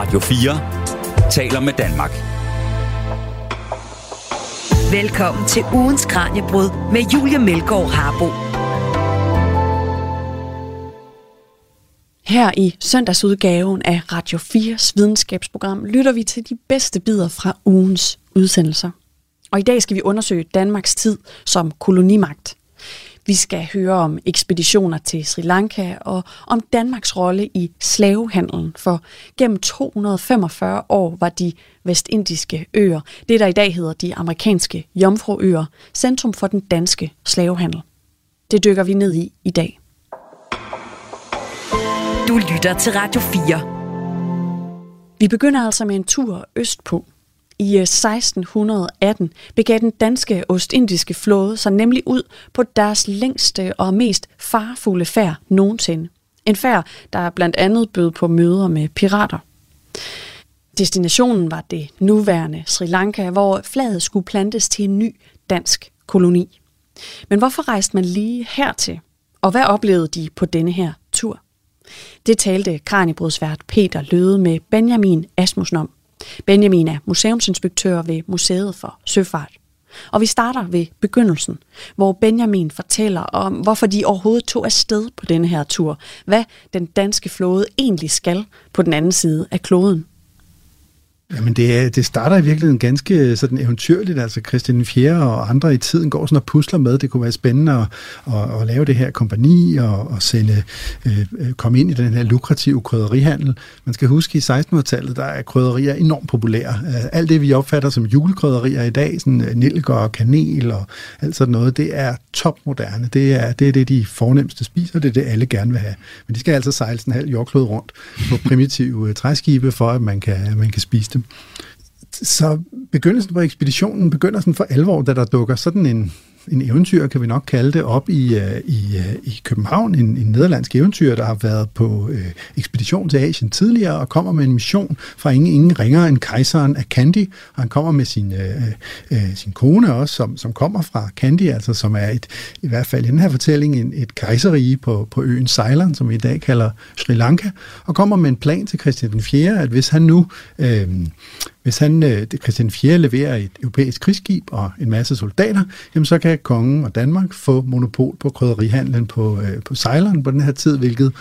Radio 4 taler med Danmark. Velkommen til ugens Kranjebrud med Julia Melgaard Harbo. Her i søndagsudgaven af Radio 4's videnskabsprogram lytter vi til de bedste bidder fra ugens udsendelser. Og i dag skal vi undersøge Danmarks tid som kolonimagt. Vi skal høre om ekspeditioner til Sri Lanka og om Danmarks rolle i slavehandlen, for gennem 245 år var de vestindiske øer, det der i dag hedder de amerikanske jomfruøer, centrum for den danske slavehandel. Det dykker vi ned i i dag. Du lytter til Radio 4. Vi begynder altså med en tur østpå. I øh, 1618 begav den danske ostindiske flåde sig nemlig ud på deres længste og mest farfulde færd nogensinde. En færd, der blandt andet bød på møder med pirater. Destinationen var det nuværende Sri Lanka, hvor flaget skulle plantes til en ny dansk koloni. Men hvorfor rejste man lige hertil? Og hvad oplevede de på denne her tur? Det talte kranibrudsvært Peter Løde med Benjamin Asmussen om. Benjamin er museumsinspektør ved Museet for Søfart. Og vi starter ved begyndelsen, hvor Benjamin fortæller om, hvorfor de overhovedet tog afsted på denne her tur. Hvad den danske flåde egentlig skal på den anden side af kloden. Jamen det, det starter i virkeligheden ganske øh, sådan eventyrligt. Altså Christian 4. og andre i tiden går sådan og pusler med. Det kunne være spændende at, at, at lave det her kompani og, og sende, øh, øh komme ind i den her lukrative krydderihandel. Man skal huske, i 1600-tallet, der er krydderier enormt populære. Øh, alt det, vi opfatter som julekrydderier i dag, sådan nilker og kanel og alt sådan noget, det er topmoderne. Det er, det er det, de fornemmeste spiser, det er det, alle gerne vil have. Men de skal altså sejle sådan en halv jordklod rundt på primitive træskibe, for at man kan, man kan spise dem. Så begyndelsen på ekspeditionen begynder sådan for alvor, da der dukker sådan en, en eventyr, kan vi nok kalde det, op i, øh, i, øh, i København. En, en nederlandsk eventyr, der har været på øh, ekspedition til Asien tidligere, og kommer med en mission fra ingen, ingen ringer end kejseren af Kandy. Han kommer med sin, øh, øh, sin kone også, som, som kommer fra Kandy, altså som er et, i hvert fald i den her fortælling en, et kejserige på, på øen Ceylon, som vi i dag kalder Sri Lanka, og kommer med en plan til Christian den 4., at hvis han nu... øh, hvis han, øh, Christian 4. leverer et europæisk krigsskib og en masse soldater, jamen så kan kongen og Danmark få monopol på krydderihandlen på, øh, på sejleren på den her tid, hvilket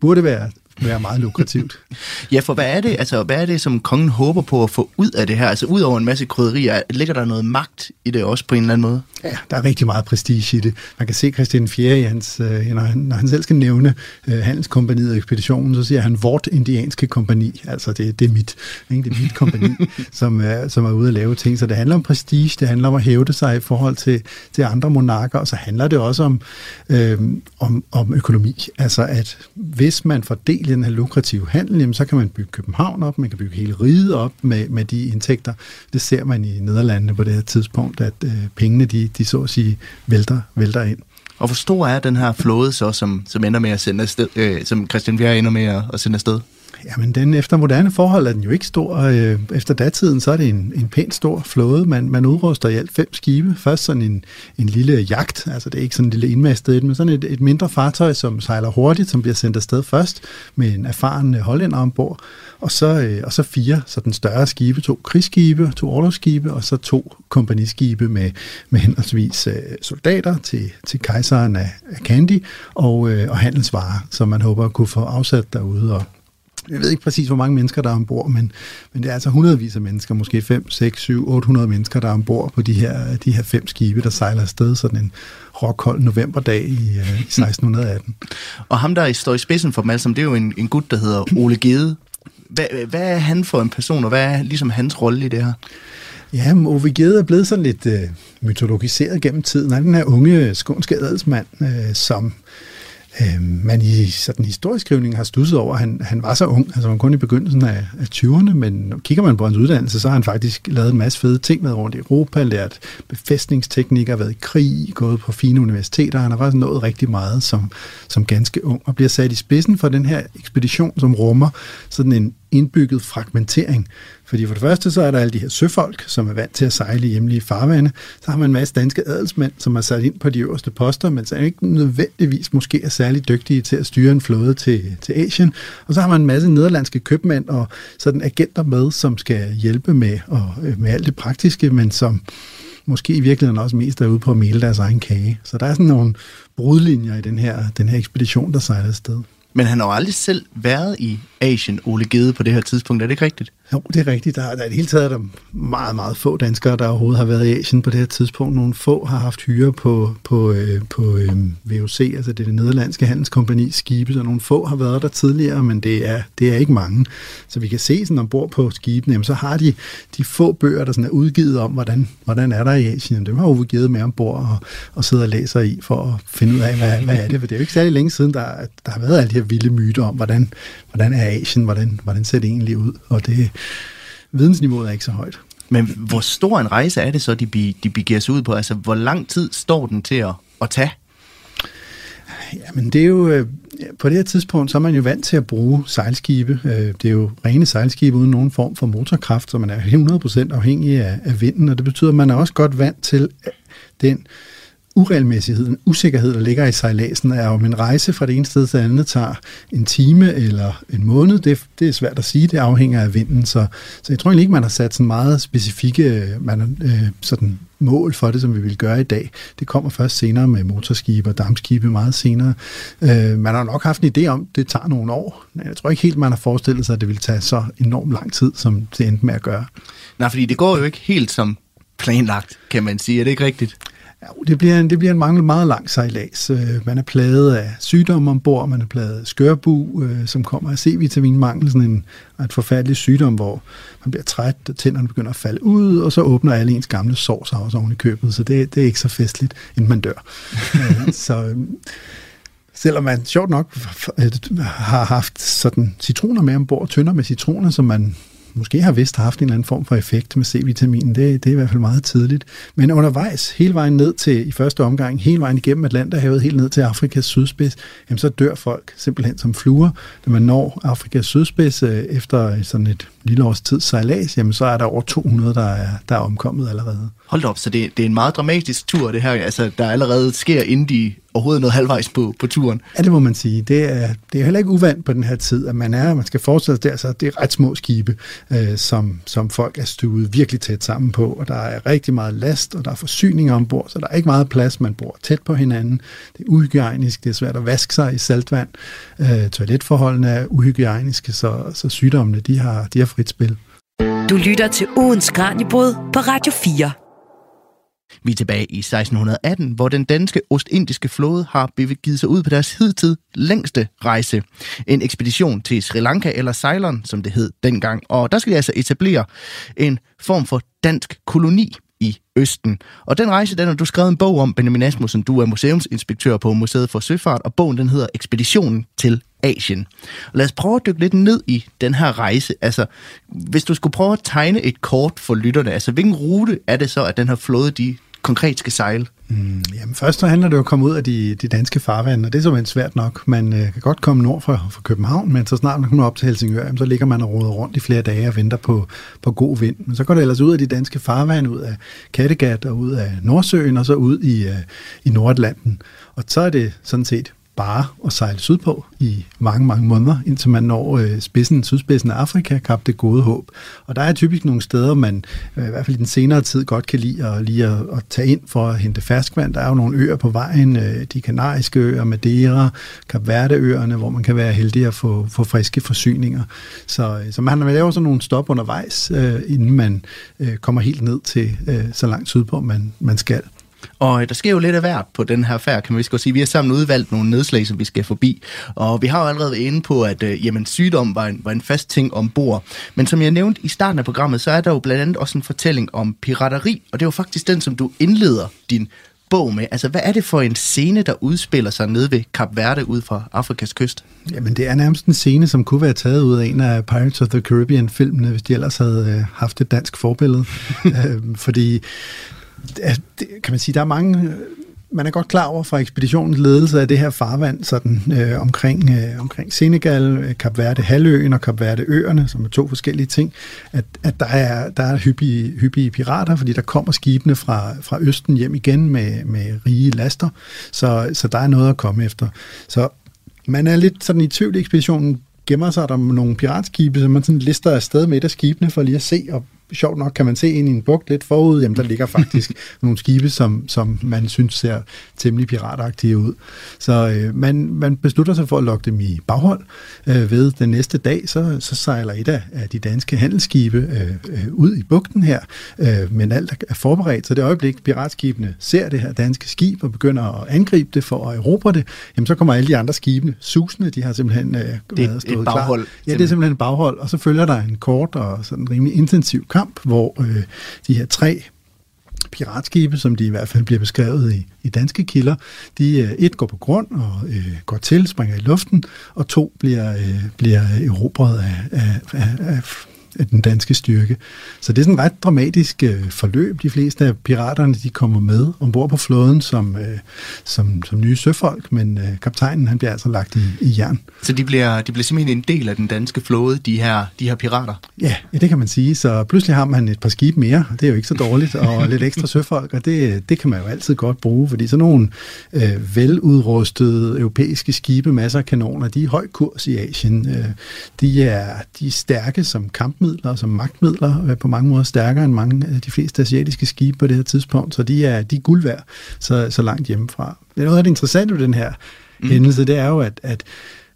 burde være være meget lukrativt. ja, for hvad er det, altså, hvad er det, som kongen håber på at få ud af det her? Altså ud over en masse krydderier, ligger der noget magt i det også på en eller anden måde? Ja, der er rigtig meget prestige i det. Man kan se Christian 4. i hans, øh, når, han, når han selv skal nævne øh, handelskompaniet og ekspeditionen, så siger han vort indianske kompani. Altså det, det er mit, ikke? det er mit kompani, som, er, som er ude at lave ting. Så det handler om prestige, det handler om at hævde sig i forhold til, til andre monarker, og så handler det også om, øh, om, om økonomi. Altså at hvis man får del i den her lukrative handel, jamen, så kan man bygge København op, man kan bygge hele riget op med, med de indtægter. Det ser man i Nederlandene på det her tidspunkt, at øh, pengene de, de så at sige vælter, vælter ind. Og hvor stor er den her flåde så, som, som ender med at sende afsted, øh, som Christian Bjerg ender med at, at sende afsted? Jamen, den efter moderne forhold er den jo ikke stor. Øh, efter datiden, så er det en, en pænt stor flåde. Man, man udruster i alt fem skibe. Først sådan en, en lille jagt, altså det er ikke sådan en lille indmastet, men sådan et, et mindre fartøj, som sejler hurtigt, som bliver sendt afsted først med en erfaren øh, hollænder ombord. Og så, øh, og så fire så den større skibe, to krigsskibe, to orlogsskibe, og så to kompagniskibe med, med henholdsvis øh, soldater til, til kejseren af, af Candy og, øh, og handelsvarer, som man håber at kunne få afsat derude og, jeg ved ikke præcis, hvor mange mennesker der er ombord, men, men det er altså hundredvis af mennesker, måske 5, 6, 7, 800 mennesker, der er ombord på de her, de her fem skibe, der sejler afsted sådan en rockhold novemberdag i, uh, i 1618. Og ham, der står i spidsen for dem alle sammen, det er jo en, en gut, der hedder Ole Gede. Hvad, hvad er han for en person, og hvad er ligesom hans rolle i det her? Ja, Ove Gede er blevet sådan lidt uh, mytologiseret gennem tiden. Han er den her unge skånske adelsmand, uh, som øh, Øh, man i sådan historieskrivning har stusset over, at han, han var så ung, altså han kun i begyndelsen af, af 20'erne, men kigger man på hans uddannelse, så har han faktisk lavet en masse fede ting med rundt i Europa, lært befæstningsteknikker, været i krig, gået på fine universiteter, han har faktisk nået rigtig meget som, som ganske ung, og bliver sat i spidsen for den her ekspedition, som rummer sådan en indbygget fragmentering. Fordi for det første, så er der alle de her søfolk, som er vant til at sejle i hjemlige farvande. Så har man en masse danske adelsmænd, som er sat ind på de øverste poster, men så er ikke nødvendigvis måske er særlig dygtige til at styre en flåde til, til Asien. Og så har man en masse nederlandske købmænd og sådan agenter med, som skal hjælpe med, og, øh, med alt det praktiske, men som måske i virkeligheden også mest er ude på at male deres egen kage. Så der er sådan nogle brudlinjer i den her, den her ekspedition, der sejler afsted. Men han har jo aldrig selv været i Asien, Ole Gede, på det her tidspunkt. Er det ikke rigtigt? Jo, det er rigtigt. Der, der er i det hele taget der meget, meget få danskere, der overhovedet har været i Asien på det her tidspunkt. Nogle få har haft hyre på, på, øh, på øh, VOC, altså det, det nederlandske handelskompani skibe, så nogle få har været der tidligere, men det er, det er ikke mange. Så vi kan se sådan ombord på skibene, jamen, så har de de få bøger, der sådan er udgivet om, hvordan, hvordan er der i Asien. Dem har Ove givet med ombord og, og sidder og læser i for at finde ud af, hvad, hvad er det. For det er jo ikke særlig længe siden, der, der har været alle de her vilde myter om, hvordan, hvordan er Asien, hvordan, hvordan ser det egentlig ud. Og det, vidensniveauet er ikke så højt. Men hvor stor en rejse er det så, de, be, de begiver sig ud på? Altså, hvor lang tid står den til at, at tage? Jamen, det er jo... Øh, på det her tidspunkt, så er man jo vant til at bruge sejlskibe. Øh, det er jo rene sejlskibe uden nogen form for motorkraft, så man er 100% afhængig af, af vinden, og det betyder, at man er også godt vant til den uregelmæssigheden, usikkerhed, der ligger i sejladsen, er om en rejse fra det ene sted til det andet tager en time eller en måned. Det, det er svært at sige, det afhænger af vinden. Så, så jeg tror egentlig ikke, man har sat sådan meget specifikke man, øh, sådan mål for det, som vi vil gøre i dag. Det kommer først senere med motorskibe og dampskibe meget senere. Øh, man har nok haft en idé om, at det tager nogle år. Jeg tror ikke helt, man har forestillet sig, at det vil tage så enormt lang tid, som det endte med at gøre. Nej, fordi det går jo ikke helt som planlagt, kan man sige. Er det ikke rigtigt? Ja, det bliver en, det bliver en mangel meget lang sejlads. Øh, man er plaget af sygdomme ombord, man er plaget af skørbu, øh, som kommer af C-vitaminmangel, sådan en, en forfærdelig sygdom, hvor man bliver træt, tænderne begynder at falde ud, og så åbner alle ens gamle sår sig også oven i købet, så det, det er ikke så festligt, inden man dør. Så selvom man sjovt nok har haft sådan citroner med ombord, tønder med citroner, som man måske har vist haft en eller anden form for effekt med C-vitaminen. Det, det er i hvert fald meget tidligt. Men undervejs, hele vejen ned til, i første omgang, hele vejen igennem Atlanterhavet, helt ned til Afrikas sydspids, jamen så dør folk simpelthen som fluer. Når man når Afrikas sydspids øh, efter sådan et lille års tid sejlads, jamen så er der over 200, der er, der er omkommet allerede. Hold op, så det, det er en meget dramatisk tur, det her, altså, der allerede sker, inden de overhovedet noget halvvejs på, på turen. Ja, det må man sige. Det er, det er heller ikke uvandt på den her tid, at man er, man skal fortsætte der, så det er ret små skibe, øh, som, som folk er stuet virkelig tæt sammen på, og der er rigtig meget last, og der er forsyninger ombord, så der er ikke meget plads, man bor tæt på hinanden. Det er uhygiejnisk, det er svært at vaske sig i saltvand. Øh, toiletforholdene er uhygiejniske, så, så sygdommene, de har, de har frit spil. Du lytter til ugens Kranjebrud på Radio 4. Vi er tilbage i 1618, hvor den danske ostindiske flåde har begivet sig ud på deres hidtid længste rejse. En ekspedition til Sri Lanka, eller Ceylon, som det hed dengang. Og der skal de altså etablere en form for dansk koloni i Østen. Og den rejse, den har du skrevet en bog om, Benjamin Asmussen. Du er museumsinspektør på Museet for Søfart, og bogen den hedder Ekspeditionen til Asien. Og lad os prøve at dykke lidt ned i den her rejse. Altså, hvis du skulle prøve at tegne et kort for lytterne, altså hvilken rute er det så, at den her flåde, de konkret skal sejle? Mm, jamen først så handler det jo om at komme ud af de, de danske farvande, og det er simpelthen svært nok. Man øh, kan godt komme nord fra, fra København, men så snart man kommer op til Helsingør, jamen, så ligger man og roder rundt i flere dage og venter på, på god vind. Men så går det ellers ud af de danske farvande, ud af Kattegat og ud af Nordsøen, og så ud i, øh, i Nordatlanten. Og så er det sådan set bare at sejle sydpå i mange, mange måneder, indtil man når øh, spidsen, sydspidsen af Afrika, Kap det gode håb. Og der er typisk nogle steder, man øh, i hvert fald i den senere tid godt kan lide at, lige at, at tage ind for at hente ferskvand. Der er jo nogle øer på vejen, øh, de kanariske øer, Madeira, Kap Verde-øerne, hvor man kan være heldig at få, få friske forsyninger. Så, øh, så man laver sådan nogle stop undervejs, øh, inden man øh, kommer helt ned til øh, så langt sydpå, man, man skal. Og øh, der sker jo lidt af hvert på den her færd, kan man vist sige. Vi har sammen udvalgt nogle nedslag, som vi skal forbi. Og vi har jo allerede været inde på, at øh, jamen, sygdom var en, var en fast ting ombord. Men som jeg nævnte i starten af programmet, så er der jo blandt andet også en fortælling om pirateri. Og det er jo faktisk den, som du indleder din bog med. Altså, hvad er det for en scene, der udspiller sig nede ved Kap Verde ud fra Afrikas kyst? Jamen, det er nærmest en scene, som kunne være taget ud af en af Pirates of the Caribbean-filmene, hvis de ellers havde øh, haft et dansk forbillede. øh, fordi Altså, det, kan man sige, der er mange man er godt klar over fra ekspeditionens ledelse af det her farvand sådan, øh, omkring, øh, omkring Senegal, øh, Kap Verde halvøen og Kap Verde øerne, som er to forskellige ting, at, at der er, der er hyppige, hyppige pirater, fordi der kommer skibene fra, fra Østen hjem igen med, med rige laster, så, så der er noget at komme efter. Så man er lidt sådan i tvivl i ekspeditionen, gemmer sig der nogle piratskibe, som man sådan lister afsted med et af skibene for lige at se, og sjovt nok kan man se ind i en bugt lidt forud, jamen der ligger faktisk nogle skibe, som, som man synes ser temmelig piratagtige ud. Så øh, man, man beslutter sig for at lokke dem i baghold. Øh, ved den næste dag, så, så sejler et af, af de danske handelsskibe øh, øh, ud i bugten her, øh, men alt er forberedt. Så det øjeblik, piratskibene ser det her danske skib og begynder at angribe det for at erobre det, jamen så kommer alle de andre skibene susende, de har simpelthen øh, det er et baghold. Klar. Ja, det er simpelthen et baghold, og så følger der en kort og sådan rimelig intensiv kamp, hvor øh, de her tre piratskibe, som de i hvert fald bliver beskrevet i, i danske kilder, de øh, et går på grund og øh, går til, springer i luften, og to bliver, øh, bliver erobret af, af, af, af af den danske styrke. Så det er sådan et ret dramatisk øh, forløb. De fleste af piraterne de kommer med ombord på flåden som, øh, som, som nye søfolk, men øh, kaptajnen han bliver altså lagt i, i jern. Så de bliver, de bliver simpelthen en del af den danske flåde, de her, de her pirater? Ja, ja, det kan man sige. Så pludselig har man et par skibe mere, det er jo ikke så dårligt, og lidt ekstra søfolk, og det, det kan man jo altid godt bruge, fordi sådan nogle øh, veludrustede europæiske skibe, masser af kanoner, de er i høj kurs i Asien. Øh, de, er, de er stærke som kampmidler, magtmidler, som magtmidler, på mange måder stærkere end mange af de fleste asiatiske skibe på det her tidspunkt, så de er, de er guld værd så, så langt hjemmefra. Det er noget af det interessante ved den her mm. hændelse, det er jo, at, at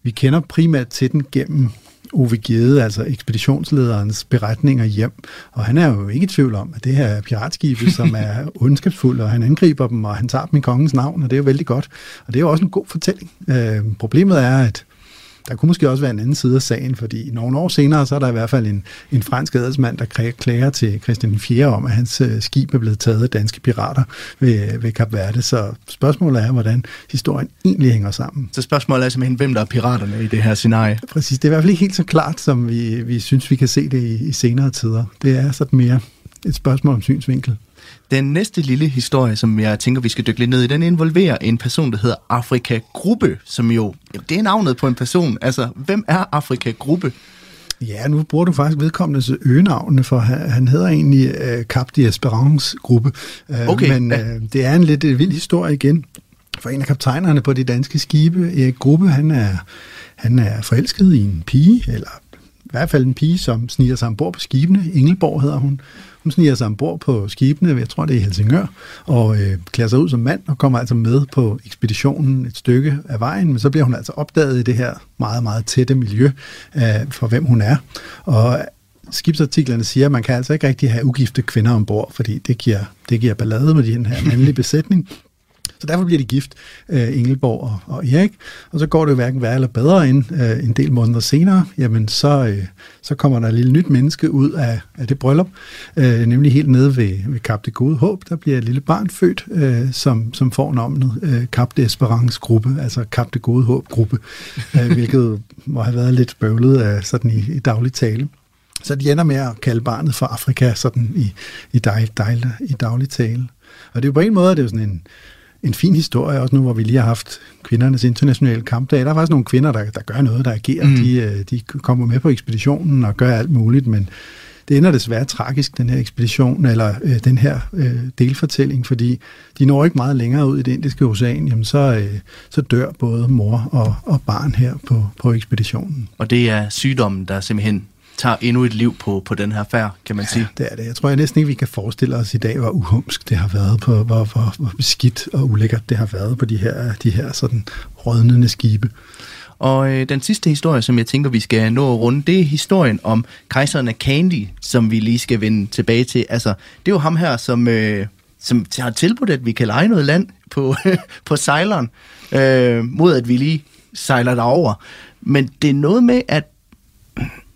vi kender primært til den gennem Ove Gede, altså ekspeditionslederens beretninger hjem. Og han er jo ikke i tvivl om, at det her er piratskibe, som er ondskabsfulde, og han angriber dem, og han tager dem i kongens navn, og det er jo vældig godt. Og det er jo også en god fortælling. Øh, problemet er, at der kunne måske også være en anden side af sagen, fordi nogle år senere, så er der i hvert fald en, en fransk adelsmand, der klager til Christian 4 om, at hans øh, skib er blevet taget af danske pirater ved, ved Kap Verde. Så spørgsmålet er, hvordan historien egentlig hænger sammen. Så spørgsmålet er simpelthen, hvem der er piraterne i det her scenarie? Præcis, det er i hvert fald ikke helt så klart, som vi, vi synes, vi kan se det i, i senere tider. Det er sådan mere et spørgsmål om synsvinkel. Den næste lille historie, som jeg tænker, vi skal dykke lidt ned i, den involverer en person, der hedder Afrika Gruppe, som jo, det er navnet på en person. Altså, hvem er Afrika Gruppe? Ja, nu bruger du faktisk vedkommendes øgenavne, for han, hedder egentlig uh, Cap de Esperance Gruppe. Uh, okay, men ja. uh, det er en lidt vild historie igen. For en af kaptajnerne på de danske skibe, Erik Gruppe, han er, han er forelsket i en pige, eller i hvert fald en pige, som sniger sig ombord på skibene. Ingelborg hedder hun. Hun sniger sig ombord på skibene, jeg tror det er i Helsingør, og øh, klæder sig ud som mand og kommer altså med på ekspeditionen et stykke af vejen, men så bliver hun altså opdaget i det her meget, meget tætte miljø øh, for hvem hun er. Og skibsartiklerne siger, at man kan altså ikke rigtig have ugifte kvinder ombord, fordi det giver, det giver ballade med den her mandlige besætning. Så derfor bliver de gift, øh, Ingelborg og, og Erik. Og så går det jo hverken værre eller bedre end øh, en del måneder senere. Jamen, så, øh, så kommer der et lille nyt menneske ud af, af det bryllup, øh, nemlig helt nede ved, ved Kap det Gode Håb. Der bliver et lille barn født, øh, som, som får navnet øh, Kap det Esperance Gruppe, altså Kap det Gode Håb Gruppe, øh, hvilket må have været lidt bøvlet af sådan i, i daglig tale. Så de ender med at kalde barnet for Afrika sådan i, i, dej, dej, i daglig tale. Og det er jo på en måde, det er jo sådan en, en fin historie, også nu hvor vi lige har haft kvindernes internationale kampdag. Der er faktisk nogle kvinder, der, der gør noget, der agerer. Mm. De, øh, de kommer med på ekspeditionen og gør alt muligt, men det ender desværre tragisk, den her ekspedition, eller øh, den her øh, delfortælling, fordi de når ikke meget længere ud i det indiske ocean, jamen så, øh, så dør både mor og, og barn her på, på ekspeditionen. Og det er sygdommen, der simpelthen tager endnu et liv på, på den her færd, kan man ja, sige. det er det. Jeg tror jeg næsten ikke, vi kan forestille os i dag, hvor uhumsk det har været på, hvor, hvor, hvor skidt og ulækkert det har været på de her, de her sådan rådnende skibe. Og øh, den sidste historie, som jeg tænker, vi skal nå at runde, det er historien om kejseren af Candy, som vi lige skal vende tilbage til. Altså, det er jo ham her, som, øh, som har tilbudt, at vi kan lege noget land på, på sejleren, øh, mod at vi lige sejler derover. Men det er noget med, at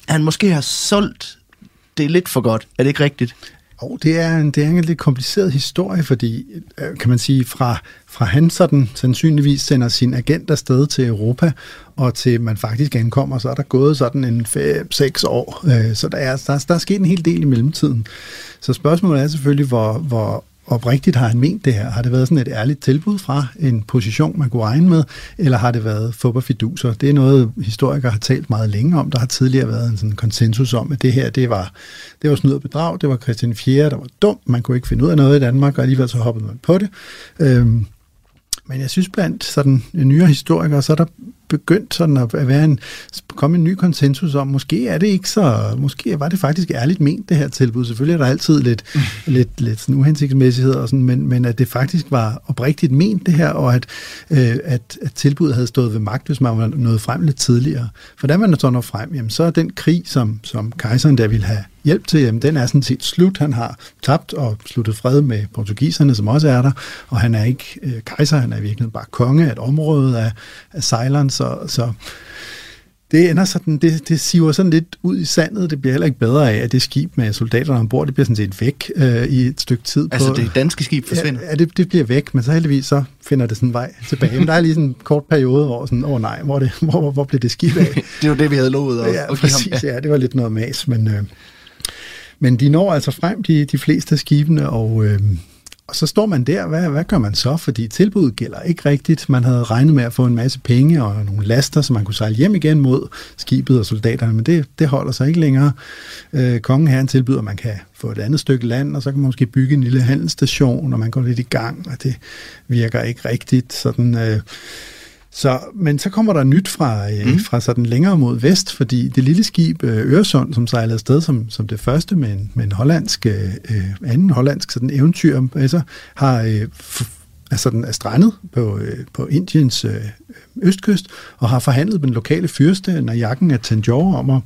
han måske har solgt det lidt for godt. Er det ikke rigtigt? Og det er, en, det er en lidt kompliceret historie, fordi, øh, kan man sige, fra, fra han sådan sandsynligvis sender sin agent afsted til Europa, og til man faktisk ankommer, så er der gået sådan en 5-6 år. Øh, så der er, der, der er sket en hel del i mellemtiden. Så spørgsmålet er selvfølgelig, hvor, hvor oprigtigt har han ment det her? Har det været sådan et ærligt tilbud fra en position, man kunne regne med, eller har det været fodboldfiduser? Det er noget, historikere har talt meget længe om. Der har tidligere været en sådan konsensus om, at det her, det var, det var snyd og bedrag. Det var Christian 4., der var dum. Man kunne ikke finde ud af noget i Danmark, og alligevel så hoppede man på det. Øhm, men jeg synes blandt sådan nyere historikere, så er der begyndt sådan at være en, komme en ny konsensus om, måske er det ikke så, måske var det faktisk ærligt ment, det her tilbud. Selvfølgelig er der altid lidt, mm. lidt, lidt sådan uhensigtsmæssighed, og sådan, men, men at det faktisk var oprigtigt ment det her, og at, øh, at, at tilbuddet havde stået ved magt, hvis man var nået frem lidt tidligere. For da man så når frem, jamen, så er den krig, som, som kejseren der ville have hjælp til, jamen den er sådan set slut. Han har tabt og sluttet fred med portugiserne, som også er der, og han er ikke øh, kejser, han er i virkeligheden bare konge af et område af, af Ceylon, så, så det ender sådan, det, det siver sådan lidt ud i sandet. Det bliver heller ikke bedre af, at det skib med soldaterne ombord, det bliver sådan set væk øh, i et stykke tid. Altså på, det danske skib forsvinder? Ja, det, det bliver væk, men så heldigvis så finder det sådan en vej tilbage. Men der er lige sådan en kort periode, hvor sådan, åh oh, nej, hvor, det, hvor, hvor, hvor blev det skib af? det var det, vi havde lovet. Og, ja, præcis, ja, det var lidt noget mas, men... Øh, men de når altså frem, de, de fleste af skibene, og, øh, og så står man der, hvad, hvad gør man så? Fordi tilbuddet gælder ikke rigtigt. Man havde regnet med at få en masse penge og nogle laster, så man kunne sejle hjem igen mod skibet og soldaterne, men det, det holder sig ikke længere. Øh, kongen her tilbyder, at man kan få et andet stykke land, og så kan man måske bygge en lille handelsstation, og man går lidt i gang, og det virker ikke rigtigt. Sådan... Øh, så, men så kommer der nyt fra, øh, mm. fra sådan længere mod vest, fordi det lille skib øh, Øresund, som sejlede afsted som, som det første med en, med en hollandsk, øh, øh anden hollandsk sådan eventyr, altså, har øh, er, sådan, er strandet på, øh, på Indiens øh, østkyst, og har forhandlet med den lokale fyrste, Najakken af Tanjore, om at,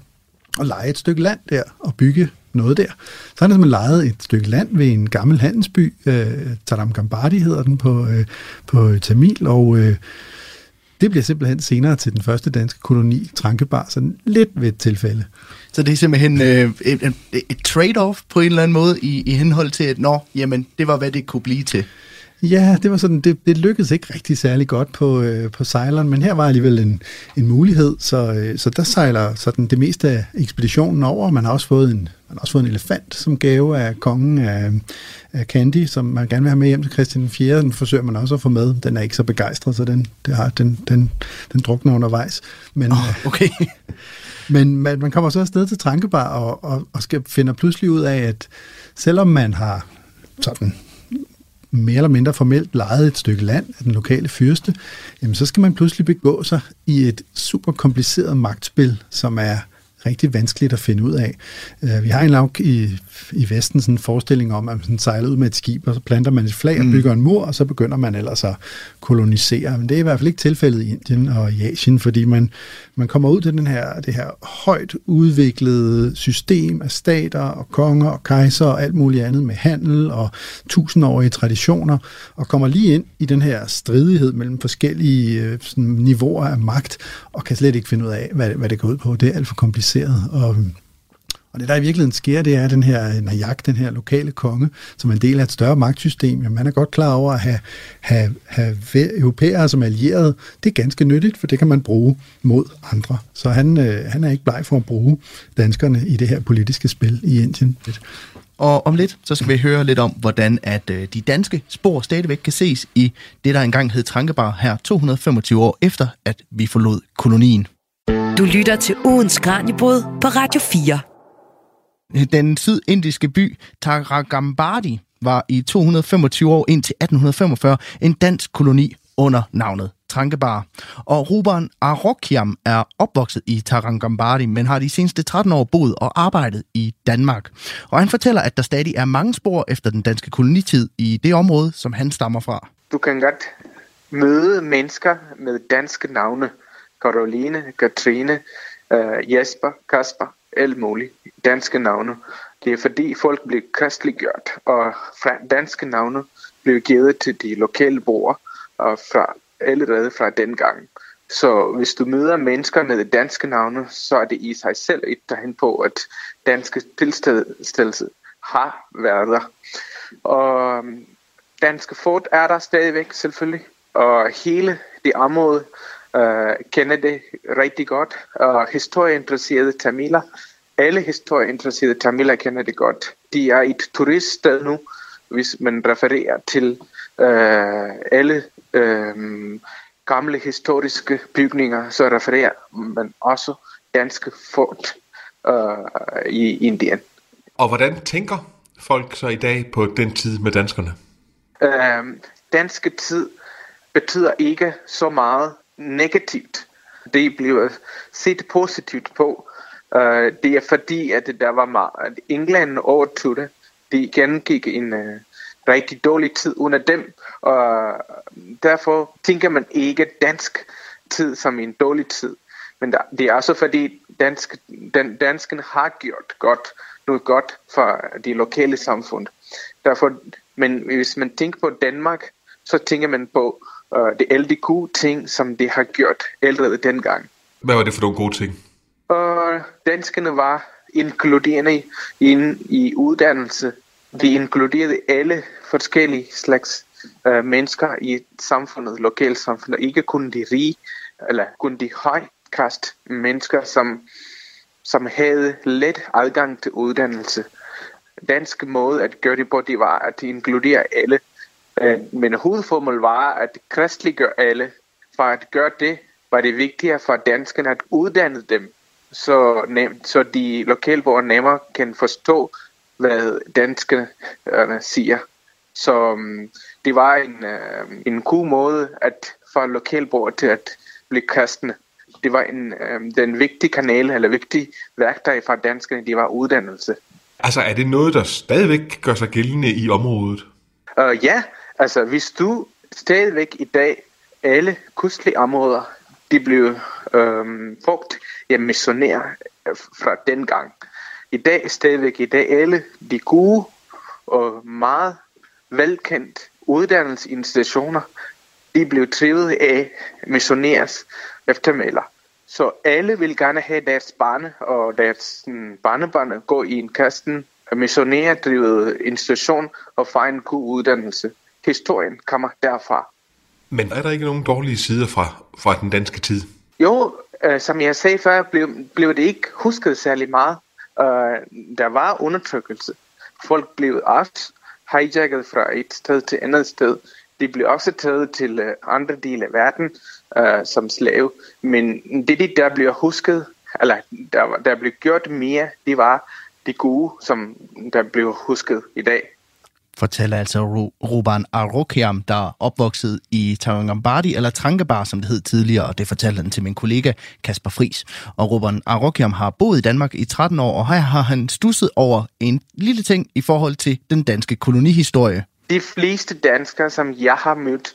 at lege et stykke land der og bygge noget der. Så har han simpelthen lejet et stykke land ved en gammel handelsby, øh, Taram Gambadi hedder den på, øh, på Tamil, og øh, det bliver simpelthen senere til den første danske koloni, Trankebar, sådan lidt ved et tilfælde. Så det er simpelthen øh, et, et trade-off på en eller anden måde i, i henhold til, at nå, jamen, det var, hvad det kunne blive til. Ja, det var sådan, det, det lykkedes ikke rigtig særlig godt på, øh, på sejleren, men her var alligevel en, en mulighed, så, øh, så der sejler sådan det meste af ekspeditionen over. Man har også fået en, man har også fået en elefant som gave af kongen af, af Candy, som man gerne vil have med hjem til Christian 4. Den forsøger man også at få med. Den er ikke så begejstret, så den, det har, den, den, den drukner undervejs. Men, oh, okay. men man, man kommer så afsted til Trankebar og, og, og skal finder pludselig ud af, at selvom man har sådan mere eller mindre formelt lejet et stykke land af den lokale fyrste, jamen så skal man pludselig begå sig i et super kompliceret magtspil, som er rigtig vanskeligt at finde ud af. Uh, vi har en lag i, i Vesten sådan en forestilling om, at man sejler ud med et skib, og så planter man et flag og mm. bygger en mur, og så begynder man ellers at kolonisere. Men det er i hvert fald ikke tilfældet i Indien og i Asien, fordi man, man kommer ud til den her, det her højt udviklede system af stater og konger og kejser og alt muligt andet med handel og tusindårige traditioner, og kommer lige ind i den her stridighed mellem forskellige øh, sådan, niveauer af magt, og kan slet ikke finde ud af, hvad, hvad det går ud på. Det er alt for kompliceret. Og, og det, der i virkeligheden sker, det er, at den her Najak, den her lokale konge, som er en del af et større magtsystem, jamen, man er godt klar over at have, have, have europæere som allierede. Det er ganske nyttigt, for det kan man bruge mod andre. Så han, øh, han er ikke bleg for at bruge danskerne i det her politiske spil i Indien. Og om lidt, så skal vi høre lidt om, hvordan at øh, de danske spor stadigvæk kan ses i det, der engang hed Trankebar her 225 år efter, at vi forlod kolonien. Du lytter til ugens Kranjebrud på Radio 4. Den sydindiske by Taragambadi var i 225 år indtil 1845 en dansk koloni under navnet Trankebar. Og Ruben Arokiam er opvokset i Tarangambadi, men har de seneste 13 år boet og arbejdet i Danmark. Og han fortæller, at der stadig er mange spor efter den danske kolonitid i det område, som han stammer fra. Du kan godt møde mennesker med danske navne. Karoline, Katrine, uh, Jesper, Kasper, alt muligt. Danske navne. Det er fordi folk blev kristeliggjort, og fra danske navne blev givet til de lokale borgere og fra, allerede fra den gang. Så hvis du møder mennesker med danske navne, så er det i sig selv et tegn på, at danske tilstedelse har været der. Og øhm, danske fort er der stadigvæk selvfølgelig, og hele det område kender det rigtig godt. Og historieinteresserede tamiler, alle historieinteresserede tamiler kender det godt. De er et turiststed nu, hvis man refererer til øh, alle øh, gamle historiske bygninger, så refererer man også danske fort øh, i Indien. Og hvordan tænker folk så i dag på den tid med danskerne? Øh, danske tid betyder ikke så meget negativt. Det bliver set positivt på. Uh, det er fordi, at der var meget, at England overtog det. De gennemgik en uh, rigtig dårlig tid under dem, og derfor tænker man ikke dansk tid som en dårlig tid. Men der, det er også fordi, dansk, den, dansken har gjort godt, noget godt for de lokale samfund. Derfor, men hvis man tænker på Danmark, så tænker man på uh, det alle de gode ting, som de har gjort allerede dengang. Hvad var det for nogle gode ting? Og danskerne var inkluderende i, i uddannelse. De inkluderede alle forskellige slags uh, mennesker i samfundet, lokalsamfundet. Ikke kun de rige, eller kun de højkast mennesker, som, som havde let adgang til uddannelse. Dansk måde at gøre det på, det var at inkludere alle. Uh, men hovedformålet var at kristliggøre alle. For at gøre det, var det vigtigere for danskerne at uddanne dem så, nemt, så de lokalborgere nemmere kan forstå, hvad danskerne øh, siger. Så um, det var en, uh, en god måde at få lokalborgere til at blive kristne. Det var en, um, den vigtige kanal, eller vigtige værktøj for danskerne, det var uddannelse. Altså, er det noget, der stadigvæk gør sig gældende i området? Uh, ja, altså hvis du stadigvæk i dag alle kustlige områder, de blev øhm, brugt jeg missionerer øh, fra den gang. I dag stadigvæk, i dag alle de gode og meget velkendt uddannelsesinstitutioner, de blev trivet af missionærs eftermæler. Så alle vil gerne have deres barne og deres barnebarn gå i en kasten missionærdrevet institution og få en god uddannelse. Historien kommer derfra. Men er der ikke nogen dårlige sider fra, fra den danske tid? Jo, øh, som jeg sagde før, blev, blev det ikke husket særlig meget. Øh, der var undertrykkelse. Folk blev også hijacket fra et sted til andet sted. De blev også taget til øh, andre dele af verden øh, som slave. Men det, der blev husket, eller der, der blev gjort mere, det var det gode, som der blev husket i dag fortæller altså Ruban Arokiam, der er opvokset i Tarangambadi, eller Trankebar, som det hed tidligere, og det fortalte han til min kollega Kasper Fris. Og Ruban Arokiam har boet i Danmark i 13 år, og her har han stusset over en lille ting i forhold til den danske kolonihistorie. De fleste danskere, som jeg har mødt,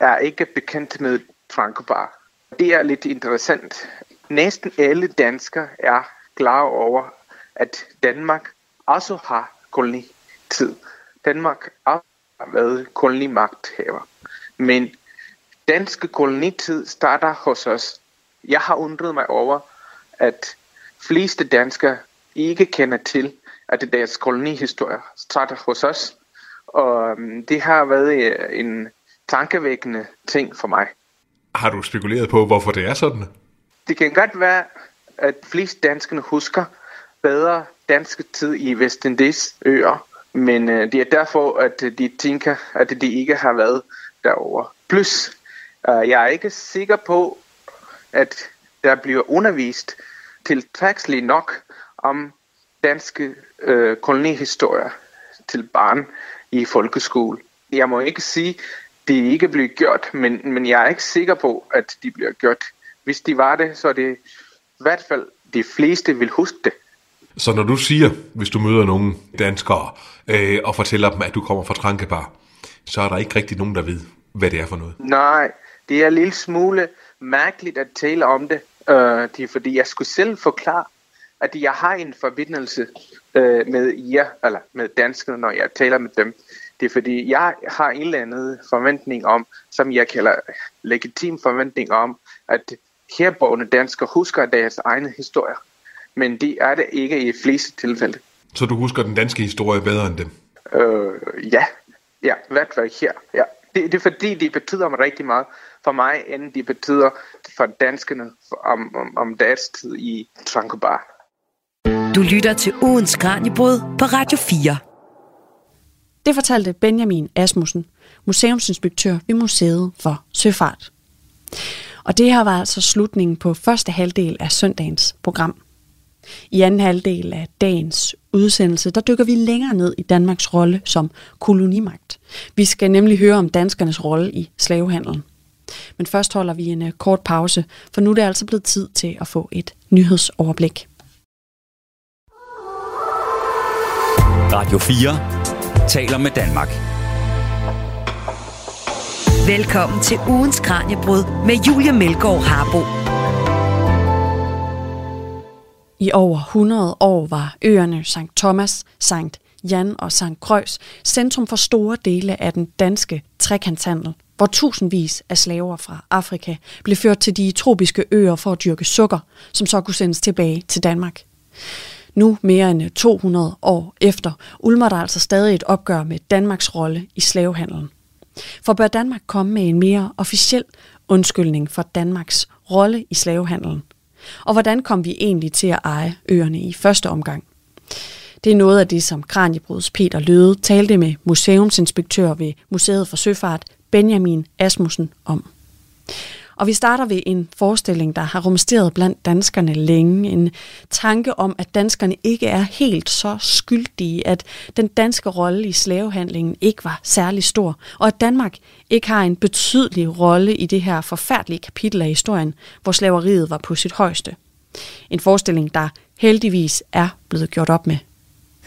er ikke bekendt med Trankebar. Det er lidt interessant. Næsten alle danskere er klar over, at Danmark også har kolonitid. Danmark har været kolonimagthaver. Men danske kolonitid starter hos os. Jeg har undret mig over, at fleste danskere ikke kender til, at deres kolonihistorie starter hos os. Og øhm, det har været øh, en tankevækkende ting for mig. Har du spekuleret på, hvorfor det er sådan? Det kan godt være, at flest danskerne husker bedre danske tid i Vestindies øer, men øh, det er derfor, at øh, de tænker, at de ikke har været derover. Plus, øh, jeg er ikke sikker på, at der bliver undervist tilstrækkeligt nok om danske øh, kolonihistorier til barn i folkeskole. Jeg må ikke sige, at det ikke bliver gjort, men, men jeg er ikke sikker på, at de bliver gjort. Hvis de var det, så er det i hvert fald de fleste vil huske det. Så når du siger, hvis du møder nogle danskere, øh, og fortæller dem, at du kommer fra Trankebar, så er der ikke rigtig nogen, der ved, hvad det er for noget. Nej, det er en lille smule mærkeligt at tale om det, øh, det er fordi jeg skulle selv forklare, at jeg har en forbindelse øh, med jer, eller med danskerne, når jeg taler med dem. Det er fordi, jeg har en eller anden forventning om, som jeg kalder legitim forventning om, at herboende danskere husker deres egne historier men det er det ikke i fleste tilfælde. Så du husker den danske historie bedre end dem? Øh, ja, ja, hvert fald her. Ja. Det, det er fordi, det betyder rigtig meget for mig, end det betyder for danskerne om, om, om deres tid i Trankobar. Du lytter til ugens Kranjebrud på Radio 4. Det fortalte Benjamin Asmussen, museumsinspektør ved Museet for Søfart. Og det her var altså slutningen på første halvdel af søndagens program. I anden halvdel af dagens udsendelse, der dykker vi længere ned i Danmarks rolle som kolonimagt. Vi skal nemlig høre om danskernes rolle i slavehandlen. Men først holder vi en øh, kort pause, for nu er det altså blevet tid til at få et nyhedsoverblik. Radio 4 taler med Danmark. Velkommen til ugens Kranjebrud med Julie Melgaard Harbo. I over 100 år var øerne St. Thomas, St. Jan og St. Croix centrum for store dele af den danske trekantshandel, hvor tusindvis af slaver fra Afrika blev ført til de tropiske øer for at dyrke sukker, som så kunne sendes tilbage til Danmark. Nu mere end 200 år efter, ulmer der altså stadig et opgør med Danmarks rolle i slavehandlen. For bør Danmark komme med en mere officiel undskyldning for Danmarks rolle i slavehandlen? Og hvordan kom vi egentlig til at eje øerne i første omgang? Det er noget af det, som Kranjebruds Peter Løde talte med museumsinspektør ved Museet for Søfart, Benjamin Asmussen, om. Og vi starter ved en forestilling, der har rumsteret blandt danskerne længe. En tanke om, at danskerne ikke er helt så skyldige, at den danske rolle i slavehandlingen ikke var særlig stor, og at Danmark ikke har en betydelig rolle i det her forfærdelige kapitel af historien, hvor slaveriet var på sit højeste. En forestilling, der heldigvis er blevet gjort op med.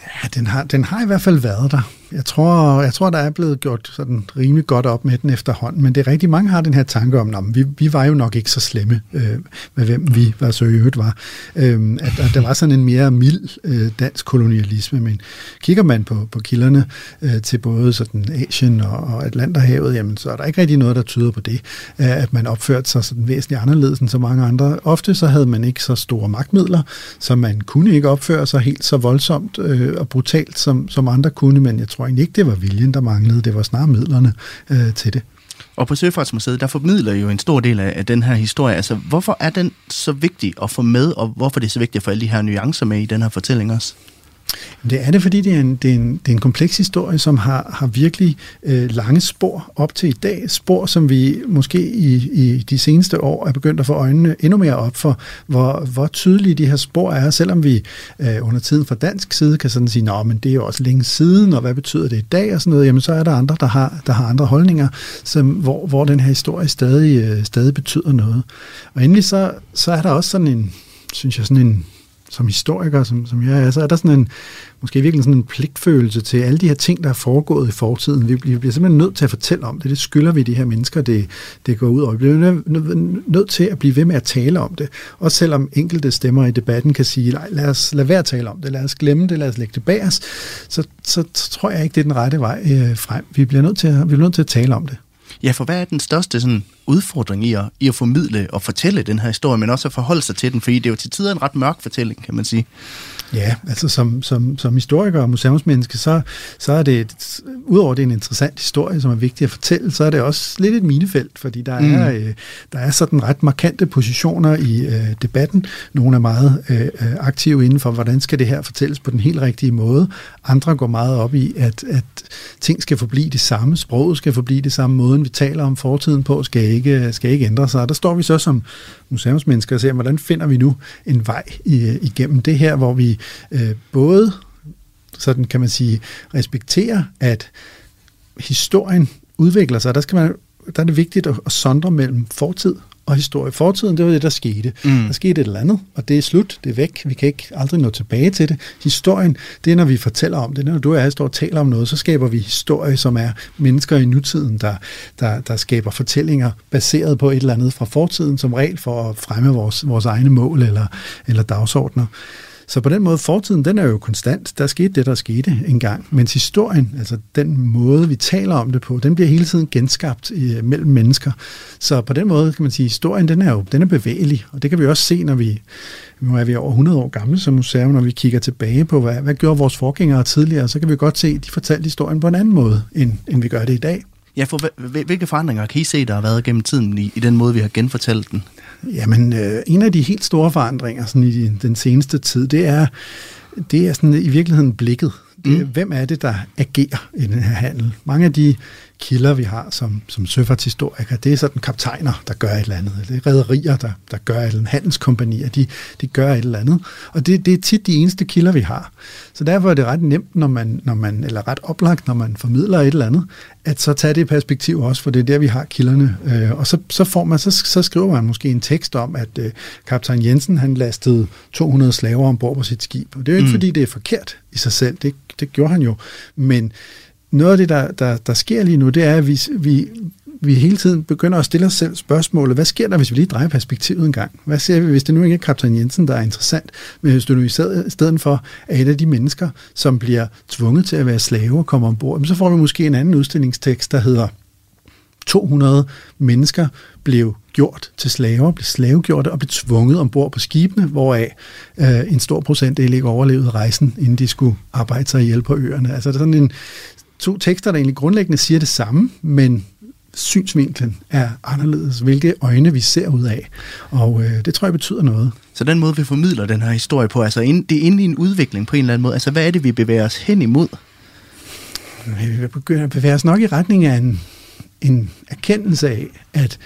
Ja, den har, den har i hvert fald været der. Jeg tror, jeg tror, der er blevet gjort sådan rimelig godt op med den efterhånden, men det er rigtig mange har den her tanke om, at vi, vi var jo nok ikke så slemme øh, med hvem vi var så øvrigt var. Øh, at, at der var sådan en mere mild øh, dansk kolonialisme, men kigger man på, på kilderne øh, til både sådan Asien og, og Atlanterhavet, jamen så er der ikke rigtig noget, der tyder på det, øh, at man opførte sig sådan væsentligt anderledes end så mange andre. Ofte så havde man ikke så store magtmidler, så man kunne ikke opføre sig helt så voldsomt øh, og brutalt, som, som andre kunne, men jeg tror egentlig ikke, det var viljen, der manglede. Det var snarere midlerne øh, til det. Og på Søfartsmuseet, der formidler jo en stor del af, af den her historie. Altså, hvorfor er den så vigtig at få med, og hvorfor er det så vigtigt at få alle de her nuancer med i den her fortælling også? Det er det, fordi det er en, det er en, det er en kompleks historie, som har, har virkelig øh, lange spor op til i dag. Spor, som vi måske i, i de seneste år er begyndt at få øjnene endnu mere op for, hvor, hvor tydelige de her spor er, selvom vi øh, under tiden fra dansk side kan sådan sige, men det er jo også længe siden, og hvad betyder det i dag og sådan noget, jamen så er der andre, der har, der har andre holdninger, som, hvor, hvor den her historie stadig, øh, stadig betyder noget. Og endelig så, så er der også sådan en, synes jeg, sådan en som historiker, som, som jeg er, så er der sådan en, måske virkelig sådan en pligtfølelse til alle de her ting, der er foregået i fortiden. Vi, vi bliver simpelthen nødt til at fortælle om det. Det skylder vi de her mennesker, det, det går ud over. Vi bliver nødt, nødt til at blive ved med at tale om det. Også selvom enkelte stemmer i debatten kan sige, nej, lad os lade være at tale om det, lad os glemme det, lad os lægge det bag os, så, så, så tror jeg ikke, det er den rette vej øh, frem. Vi bliver, nødt til at, vi bliver nødt til at tale om det. Ja, for hvad er den største sådan, udfordring i at, i at formidle og fortælle den her historie, men også at forholde sig til den, fordi det er jo til tider en ret mørk fortælling, kan man sige. Ja, altså som, som, som historiker og museumsmenneske, så, så er det, et, udover det er en interessant historie, som er vigtig at fortælle, så er det også lidt et minefelt, fordi der, mm. er, øh, der er sådan ret markante positioner i øh, debatten. Nogle er meget øh, aktive inden for, hvordan skal det her fortælles på den helt rigtige måde. Andre går meget op i, at, at ting skal forblive det samme, sproget skal forblive det samme, måden vi taler om fortiden på skal ikke, skal ikke ændre sig. Der står vi så som museumsmennesker og ser, hvordan finder vi nu en vej igennem det her, hvor vi øh, både, sådan kan man sige, respekterer, at historien udvikler sig. Der, skal man, der er det vigtigt at, at sondre mellem fortid og historie. Fortiden, det var det, der skete. Mm. Der skete et eller andet, og det er slut, det er væk. Vi kan ikke aldrig nå tilbage til det. Historien, det er, når vi fortæller om det. Når du og jeg står og taler om noget, så skaber vi historie, som er mennesker i nutiden, der, der, der skaber fortællinger baseret på et eller andet fra fortiden, som regel for at fremme vores, vores egne mål eller, eller dagsordner. Så på den måde, fortiden, den er jo konstant. Der skete det, der skete engang. Mens historien, altså den måde, vi taler om det på, den bliver hele tiden genskabt i, mellem mennesker. Så på den måde kan man sige, at historien, den er jo den er bevægelig. Og det kan vi også se, når vi, nu er vi over 100 år gamle som museum, når vi kigger tilbage på, hvad, hvad gjorde vores forgængere tidligere, så kan vi godt se, at de fortalte historien på en anden måde, end, end vi gør det i dag. Ja, for hvilke forandringer kan I se, der har været gennem tiden i, i den måde, vi har genfortalt den? Jamen, øh, en af de helt store forandringer sådan i den seneste tid, det er, det er sådan i virkeligheden blikket Mm. Hvem er det, der agerer i den her handel? Mange af de kilder, vi har som, som søfartshistorikere, det er sådan kaptajner, der gør et eller andet. Det er rædderier, der, der gør et eller andet. Handelskompanier, de, de gør et eller andet. Og det, det er tit de eneste kilder, vi har. Så derfor er det ret nemt, når man, når man, eller ret oplagt, når man formidler et eller andet, at så tage det perspektiv også, for det er der, vi har kilderne. Øh, og så, så, får man, så, så skriver man måske en tekst om, at øh, kaptajn Jensen, han lastede 200 slaver ombord på sit skib. Og det er jo ikke, mm. fordi det er forkert i sig selv. Det, det gjorde han jo. Men noget af det, der, der, der sker lige nu, det er, at vi, vi, vi hele tiden begynder at stille os selv spørgsmålet, hvad sker der, hvis vi lige drejer perspektivet en gang? Hvad ser vi, hvis det nu ikke er kaptajn Jensen, der er interessant, men hvis du nu i stedet for er et af de mennesker, som bliver tvunget til at være slave og komme ombord, så får vi måske en anden udstillingstekst, der hedder 200 mennesker blev gjort til slaver, blev slavegjorte og blev tvunget ombord på skibene, hvoraf øh, en stor procentdel ikke overlevede rejsen, inden de skulle arbejde sig ihjel på øerne. Altså der er sådan en, to tekster, der egentlig grundlæggende siger det samme, men synsvinklen er anderledes, hvilke øjne vi ser ud af. Og øh, det tror jeg betyder noget. Så den måde, vi formidler den her historie på, altså ind, det er inde i en udvikling på en eller anden måde. Altså hvad er det, vi bevæger os hen imod? Vi begynder at bevæge os nok i retning af en, en erkendelse af, at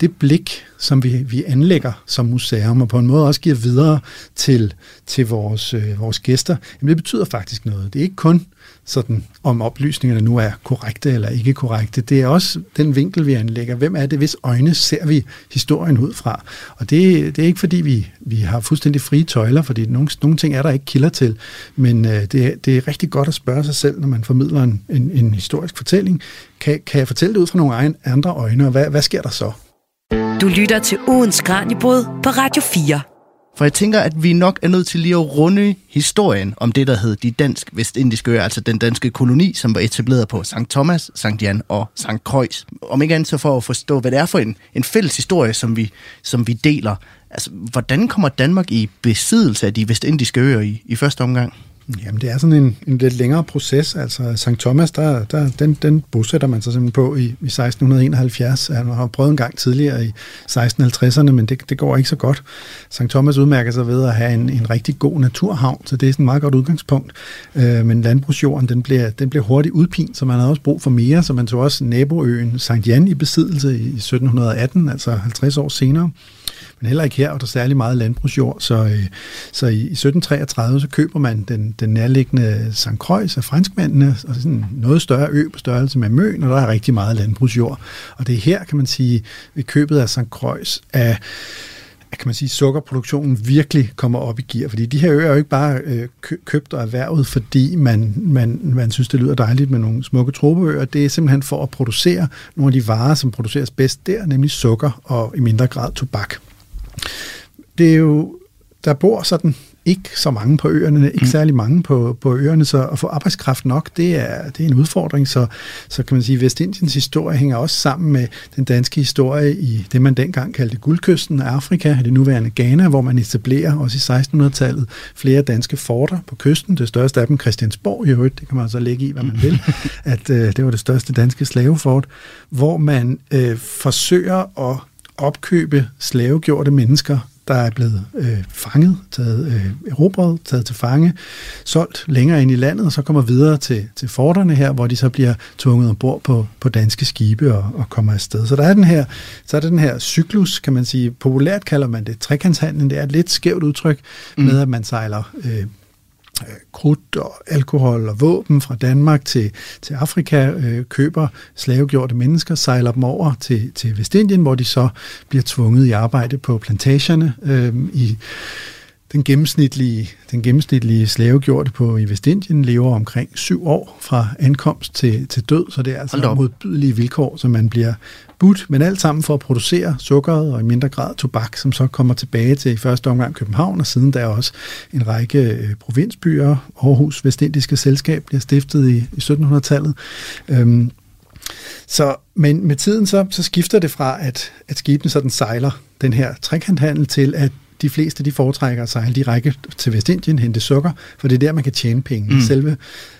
det blik, som vi, vi anlægger som museum, og på en måde også giver videre til, til vores, øh, vores gæster, jamen det betyder faktisk noget. Det er ikke kun sådan, om oplysningerne nu er korrekte eller ikke korrekte. Det er også den vinkel, vi anlægger. Hvem er det, hvis øjne ser vi historien ud fra? Og det, det er ikke, fordi vi, vi har fuldstændig frie tøjler, fordi nogle, nogle ting er der ikke kilder til. Men øh, det, det er rigtig godt at spørge sig selv, når man formidler en, en, en historisk fortælling. Kan, kan jeg fortælle det ud fra nogle andre øjne, og hvad, hvad sker der så? Du lytter til ugens Kranjebrud på Radio 4. For jeg tænker, at vi nok er nødt til lige at runde historien om det, der hed de dansk-vestindiske øer, altså den danske koloni, som var etableret på St. Thomas, St. Jan og St. Croix. Om ikke andet så for at forstå, hvad det er for en, en fælles historie, som vi, som vi deler. Altså, hvordan kommer Danmark i besiddelse af de vestindiske øer i, i første omgang? Jamen, det er sådan en, en lidt længere proces. Altså, St. Thomas, der, der, den, den bosætter man sig simpelthen på i, i 1671. Han har prøvet en gang tidligere i 1650'erne, men det, det går ikke så godt. St. Thomas udmærker sig ved at have en, en rigtig god naturhavn, så det er sådan et meget godt udgangspunkt. Øh, men landbrugsjorden, den bliver, den bliver hurtigt udpint, så man havde også brug for mere, så man tog også naboøen St. Jan i besiddelse i 1718, altså 50 år senere. Men heller ikke her er der særlig meget landbrugsjord, så, øh, så i, i 1733 så køber man den, den nærliggende St. Croix af franskmændene, og sådan en noget større ø på størrelse med Møn, og der er rigtig meget landbrugsjord. Og det er her, kan man sige, ved købet af St. Croix af kan man sige, sukkerproduktionen virkelig kommer op i gear. Fordi de her øer er jo ikke bare øh, købt og erhvervet, fordi man, man, man synes, det lyder dejligt med nogle smukke tropeøer. Det er simpelthen for at producere nogle af de varer, som produceres bedst der, nemlig sukker og i mindre grad tobak. Det er jo, der bor sådan ikke så mange på øerne, ikke mm. særlig mange på, på øerne, så at få arbejdskraft nok, det er, det er en udfordring. Så, så kan man sige, at Vestindiens historie hænger også sammen med den danske historie i det, man dengang kaldte guldkysten af Afrika, det nuværende Ghana, hvor man etablerer også i 1600-tallet flere danske forter på kysten. Det største af dem, Christiansborg i øvrigt, det kan man så lægge i, hvad man vil, at øh, det var det største danske slavefort, hvor man øh, forsøger at opkøbe slavegjorte mennesker der er blevet øh, fanget, taget øh, erobret, taget til fange, solgt længere ind i landet, og så kommer videre til, til forterne her, hvor de så bliver tvunget ombord på, på danske skibe og, og kommer afsted. Så der er den her, så er der den her cyklus, kan man sige. Populært kalder man det trekantshandlen. Det er et lidt skævt udtryk mm. med, at man sejler øh, Øh, krudt og alkohol og våben fra Danmark til, til Afrika, øh, køber slavegjorte mennesker, sejler dem over til, til Vestindien, hvor de så bliver tvunget i arbejde på plantagerne øh, i den gennemsnitlige, den gennemsnitlige slavegjorte på i Vestindien lever omkring syv år fra ankomst til, til død, så det er altså modbydelige vilkår, som man bliver budt, men alt sammen for at producere sukkeret og i mindre grad tobak, som så kommer tilbage til i første omgang København, og siden der også en række øh, provinsbyer. Aarhus Vestindiske Selskab bliver stiftet i, i 1700-tallet. Øhm, så, men med tiden så, så skifter det fra, at, at skibene sådan sejler den her trekanthandel til, at de fleste de foretrækker at sejle direkte til Vestindien, hente sukker, for det er der, man kan tjene penge. Mm. Selve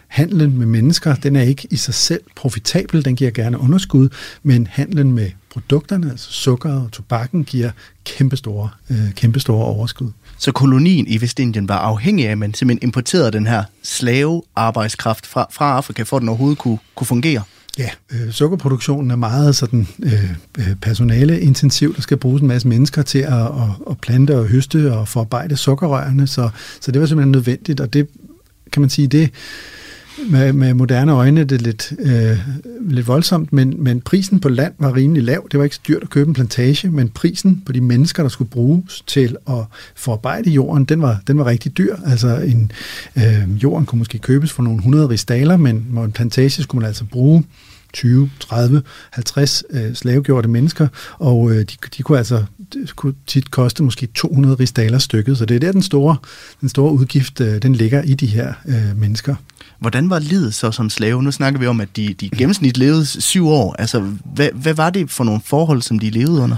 handlen med mennesker, den er ikke i sig selv profitabel, den giver gerne underskud, men handlen med produkterne, altså sukker og tobakken, giver kæmpestore, øh, kæmpestore overskud. Så kolonien i Vestindien var afhængig af, at man simpelthen importerede den her slavearbejdskraft fra, fra Afrika, for at den overhovedet kunne, kunne fungere? Ja, øh, sukkerproduktionen er meget sådan øh, øh, personaleintensiv. Der skal bruges en masse mennesker til at, at, at plante og høste og forarbejde sukkerrørene, så, så det var simpelthen nødvendigt, og det kan man sige, det med, med moderne øjne det er lidt, øh, lidt voldsomt, men, men prisen på land var rimelig lav. Det var ikke så dyrt at købe en plantage, men prisen på de mennesker, der skulle bruges til at forarbejde jorden, den var, den var rigtig dyr. Altså en, øh, jorden kunne måske købes for nogle hundrede ristaler, men en plantage skulle man altså bruge 20, 30, 50 øh, slavegjorte mennesker, og øh, de, de kunne altså det kunne tit koste måske 200 rigsdaler stykket, så det er der den store, den store udgift, øh, den ligger i de her øh, mennesker. Hvordan var livet så som slave? Nu snakker vi om, at de, de gennemsnit levede syv år. Altså, hvad, hvad var det for nogle forhold, som de levede under?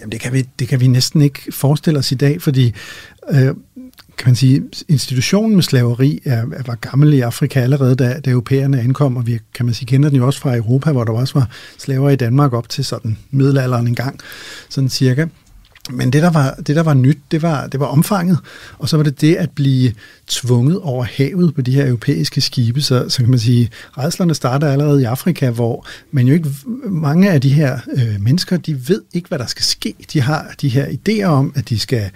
Jamen, det kan vi, det kan vi næsten ikke forestille os i dag, fordi øh, kan man sige, institutionen med slaveri er, er, var gammel i Afrika allerede, da, da europæerne ankom, og vi kan man sige, kender den jo også fra Europa, hvor der også var slaver i Danmark op til sådan middelalderen engang, sådan cirka. Men det der, var, det, der var nyt, det var, det var omfanget, og så var det det at blive tvunget over havet på de her europæiske skibe. Så, så kan man sige, redslerne starter allerede i Afrika, hvor man jo ikke, mange af de her øh, mennesker, de ved ikke, hvad der skal ske. De har de her idéer om, at de skal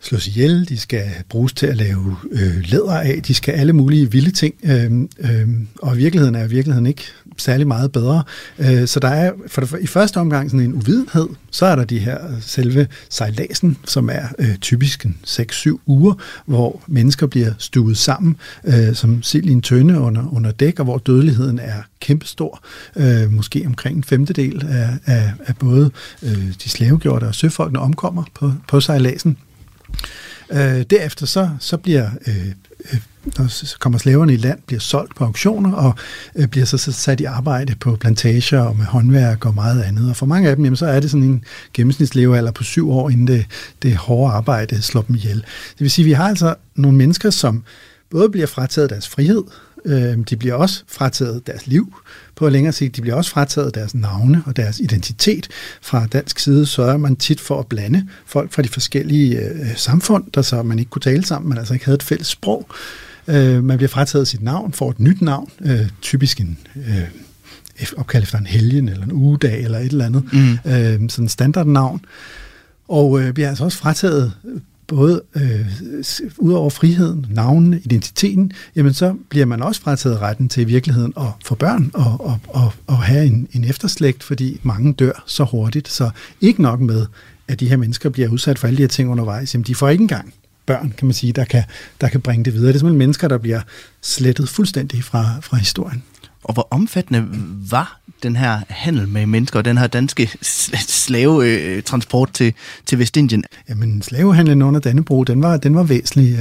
slås ihjel, de skal bruges til at lave øh, læder af, de skal alle mulige vilde ting, øh, øh, og i virkeligheden er i virkeligheden ikke særlig meget bedre. Øh, så der er for det, i første omgang sådan en uvidenhed, så er der de her øh, selve sejladsen, som er øh, typisk 6-7 uger, hvor mennesker bliver stuet sammen øh, som sild i en tønde under, under dæk, og hvor dødeligheden er kæmpestor, øh, måske omkring en femtedel af, af, af både øh, de slavegjorte og søfolkene omkommer på, på sejladsen. Øh, derefter så, så bliver øh, øh, når kommer slaverne i land, bliver solgt på auktioner og øh, bliver så sat i arbejde på plantager og med håndværk og meget andet. Og for mange af dem, jamen, så er det sådan en gennemsnitslevealder på syv år, inden det, det hårde arbejde slår dem ihjel. Det vil sige, at vi har altså nogle mennesker, som både bliver frataget deres frihed, øh, de bliver også frataget deres liv, på længere sigt. De bliver også frataget deres navne og deres identitet. Fra dansk side sørger man tit for at blande folk fra de forskellige øh, samfund, der så man ikke kunne tale sammen, man altså ikke havde et fælles sprog. Øh, man bliver frataget sit navn, får et nyt navn, øh, typisk en... Øh, opkaldt efter en helgen eller en ugedag eller et eller andet, mm. øh, sådan standardnavn. Og øh, bliver altså også frataget både øh, ud over friheden, navnene, identiteten, jamen så bliver man også frataget retten til i virkeligheden at få børn og, og, og, og have en, en efterslægt, fordi mange dør så hurtigt. Så ikke nok med, at de her mennesker bliver udsat for alle de her ting undervejs, jamen de får ikke engang børn, kan man sige, der kan, der kan bringe det videre. Det er simpelthen mennesker, der bliver slettet fuldstændig fra, fra historien. Og hvor omfattende var den her handel med mennesker og den her danske slavetransport øh, til, til Vestindien? Jamen, slavehandlen under Dannebro, den var, den var væsentlig.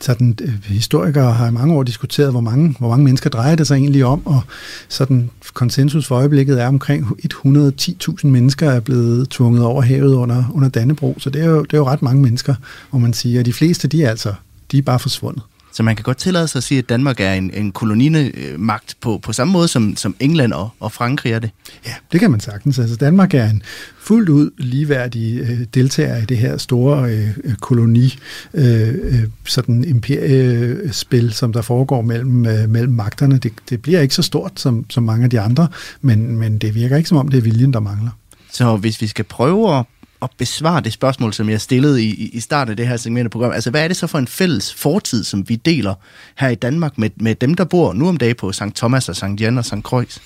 Så sådan, øh, historikere har i mange år diskuteret, hvor mange, hvor mange mennesker drejer det sig egentlig om, og sådan konsensus for øjeblikket er omkring 110.000 mennesker er blevet tvunget over havet under, under Dannebro, så det er, jo, det er jo ret mange mennesker, hvor man siger, at de fleste, de er altså, de er bare forsvundet. Så man kan godt tillade sig at sige, at Danmark er en, en kolonimagt på, på samme måde, som, som England og, og Frankrig er det. Ja, det kan man sagtens. Altså Danmark er en fuldt ud ligeværdig øh, deltager i det her store øh, koloni, øh, øh, sådan imperiespil, som der foregår mellem, øh, mellem magterne. Det, det bliver ikke så stort som, som mange af de andre, men, men det virker ikke som om, det er viljen, der mangler. Så hvis vi skal prøve at at besvare det spørgsmål, som jeg stillede i, i starten af det her segment af program. Altså, hvad er det så for en fælles fortid, som vi deler her i Danmark med, med dem, der bor nu om dagen på St. Thomas og St. Jan og St. Croix?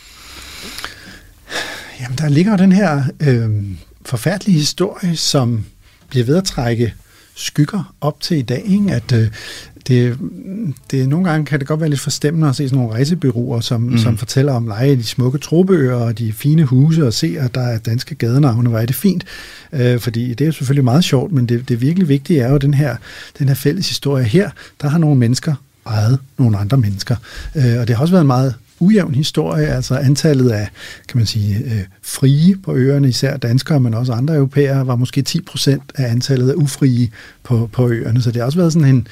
Jamen, der ligger den her øh, forfærdelige historie, som bliver ved at trække skygger op til i dag, ikke? at øh, det, det, nogle gange kan det godt være lidt forstemmende at se sådan nogle rejsebyråer, som, mm. som fortæller om leje de smukke trobøger og de fine huse, og se, at der er danske gadenavne, hvor er det fint. Øh, fordi det er jo selvfølgelig meget sjovt, men det, det virkelig vigtige er jo den her, den her fælles historie her. Der har nogle mennesker ejet nogle andre mennesker. Øh, og det har også været en meget ujævn historie, altså antallet af, kan man sige, øh, frie på øerne, især danskere, men også andre europæere, var måske 10 procent af antallet af ufrie på, på øerne. Så det har også været sådan en,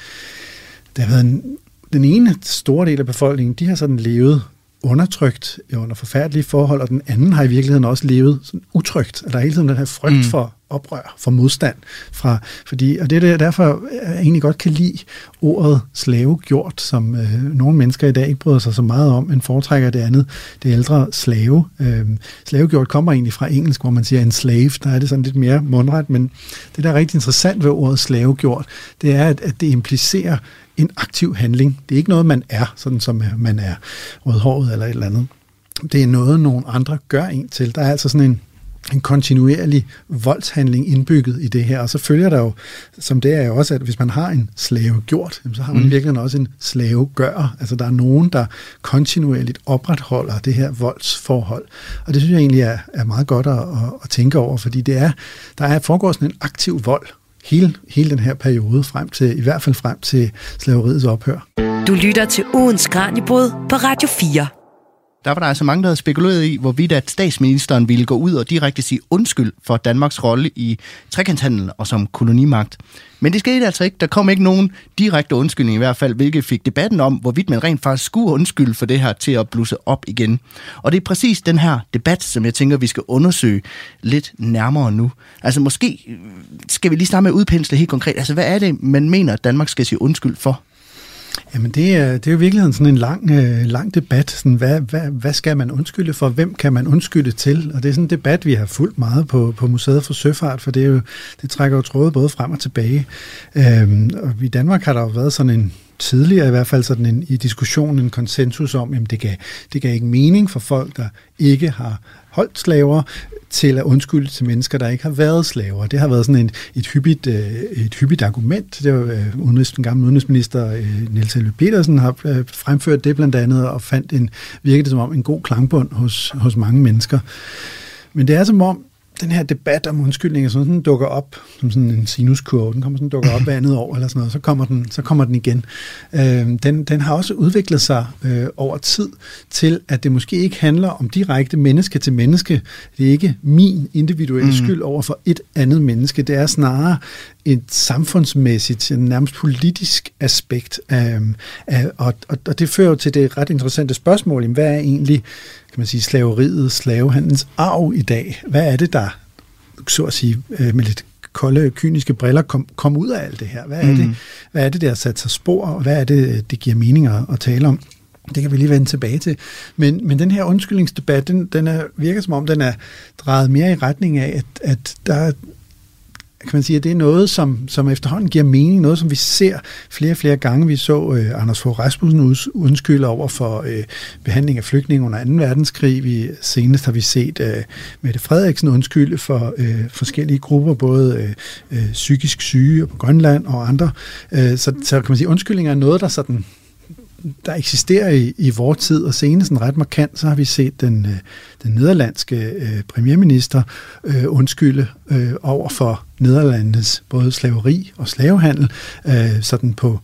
det har været en, den ene store del af befolkningen, de har sådan levet undertrykt under forfærdelige forhold, og den anden har i virkeligheden også levet sådan utrygt. At der er hele tiden den her frygt mm. for oprør, for modstand. Fra, fordi, og det er derfor, jeg egentlig godt kan lide ordet slavegjort, som øh, nogle mennesker i dag ikke bryder sig så meget om, men foretrækker det andet, det ældre slave. Øh, slavegjort kommer egentlig fra engelsk, hvor man siger en slave, der er det sådan lidt mere mundret, men det, der er rigtig interessant ved ordet slavegjort, det er, at, at det implicerer en aktiv handling. Det er ikke noget, man er, sådan som øh, man er rødhåret eller et eller andet. Det er noget, nogle andre gør en til. Der er altså sådan en en kontinuerlig voldshandling indbygget i det her, og så følger der jo, som det er jo også, at hvis man har en slave gjort, så har man mm. virkelig også en slave gør. Altså der er nogen, der kontinuerligt opretholder det her voldsforhold, og det synes jeg egentlig er, er meget godt at, at, at tænke over, fordi det er, der er foregår sådan en aktiv vold hele, hele den her periode, frem til, i hvert fald frem til slaveriets ophør. Du lytter til ugens Kranjebrud på Radio 4 der var der altså mange, der havde spekuleret i, hvorvidt at statsministeren ville gå ud og direkte sige undskyld for Danmarks rolle i trekanthandel og som kolonimagt. Men det skete altså ikke. Der kom ikke nogen direkte undskyldning i hvert fald, hvilket fik debatten om, hvorvidt man rent faktisk skulle undskylde for det her til at blusse op igen. Og det er præcis den her debat, som jeg tænker, vi skal undersøge lidt nærmere nu. Altså måske skal vi lige starte med at udpensle helt konkret. Altså hvad er det, man mener, at Danmark skal sige undskyld for? Jamen det er, det er jo i virkeligheden sådan en lang, øh, lang debat. Sådan, hvad, hvad, hvad skal man undskylde for? Hvem kan man undskylde til? Og det er sådan en debat, vi har fulgt meget på, på Museet for Søfart, for det, er jo, det trækker jo tråde både frem og tilbage. Øhm, og i Danmark har der jo været sådan en tidligere i hvert fald sådan en, i diskussionen en konsensus om, at det gav, det gav ikke mening for folk, der ikke har holdt slaver, til at undskylde til mennesker, der ikke har været slaver. Det har været sådan en, et, hyppigt, øh, et hyppigt argument. Det var øh, udenrigs, den gamle udenrigsminister øh, Niels Helve Petersen har fremført det blandt andet, og fandt en, virkede som om en god klangbund hos, hos mange mennesker. Men det er som om, den her debat om undskyldninger, sådan, den dukker op som sådan en sinuskurve. Den kommer sådan dukker op hver andet år eller sådan noget, så kommer den, så kommer den igen. Øh, den, den har også udviklet sig øh, over tid til, at det måske ikke handler om direkte menneske til menneske. Det er ikke min individuelle mm. skyld over for et andet menneske. Det er snarere et samfundsmæssigt, nærmest politisk aspekt. Øh, af, og, og, og det fører jo til det ret interessante spørgsmål, hvad er egentlig kan man sige, slaveriet, slavehandens arv i dag. Hvad er det, der, så at sige, øh, med lidt kolde, kyniske briller kom, kom ud af alt det her? Hvad er, mm. det, hvad er det, der har sat sig spor, og hvad er det, det giver mening at, at tale om? Det kan vi lige vende tilbage til. Men, men den her undskyldningsdebat, den, den er, virker som om, den er drejet mere i retning af, at, at der, kan man sige, at det er noget, som, som efterhånden giver mening, noget, som vi ser flere og flere gange. Vi så øh, Anders Fogh Rasmussen undskylde over for øh, behandling af flygtninge under 2. verdenskrig. Vi, senest har vi set øh, Mette Frederiksen undskylde for øh, forskellige grupper, både øh, øh, psykisk syge på Grønland og andre. Øh, så, så kan man sige, undskyldninger er noget, der sådan der eksisterer i, i vores tid, og senest en ret markant, så har vi set den, øh, den nederlandske øh, premierminister øh, undskylde øh, over for Nederlandes både slaveri og slavehandel, øh, sådan på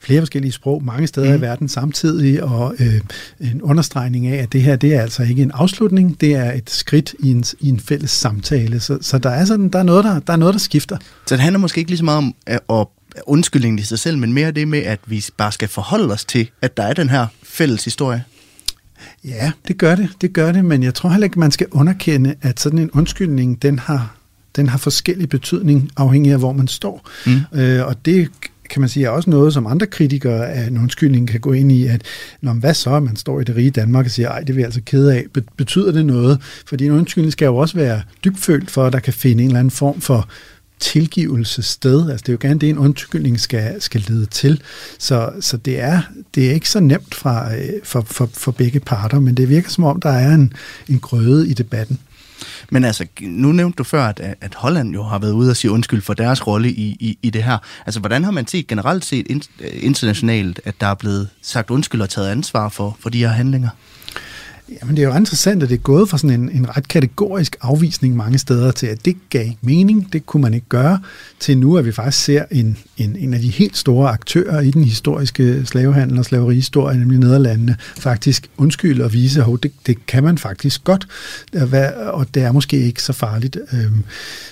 flere forskellige sprog, mange steder mm. i verden samtidig, og øh, en understregning af, at det her, det er altså ikke en afslutning, det er et skridt i en, i en fælles samtale. Så, så der er sådan, der er noget, der, der er noget, der skifter. Så det handler måske ikke lige så meget om at undskyldningen i sig selv, men mere det med, at vi bare skal forholde os til, at der er den her fælles historie. Ja, det gør det, det gør det, men jeg tror heller ikke, man skal underkende, at sådan en undskyldning, den har, den har forskellig betydning, afhængig af, hvor man står. Mm. Øh, og det kan man sige, er også noget, som andre kritikere af en undskyldning kan gå ind i, at når hvad så, man står i det rige Danmark og siger, ej, det vil jeg altså kede af. Betyder det noget? Fordi en undskyldning skal jo også være dybfølt for, at der kan finde en eller anden form for tilgivelse sted. Altså det er jo gerne det, en undskyldning skal, skal lede til. Så, så det, er, det er ikke så nemt fra, øh, for, for, for begge parter, men det virker som om, der er en, en grøde i debatten. Men altså, nu nævnte du før, at, at Holland jo har været ude og sige undskyld for deres rolle i, i, i det her. Altså, hvordan har man set generelt set øh, internationalt, at der er blevet sagt undskyld og taget ansvar for, for de her handlinger? Jamen, det er jo interessant, at det er gået fra sådan en, en ret kategorisk afvisning mange steder til, at det gav mening, det kunne man ikke gøre, til nu, at vi faktisk ser en, en, en af de helt store aktører i den historiske slavehandel og slaverihistorie, nemlig Nederlandene, faktisk undskylde og vise, at det, det kan man faktisk godt, og det er måske ikke så farligt. Øhm,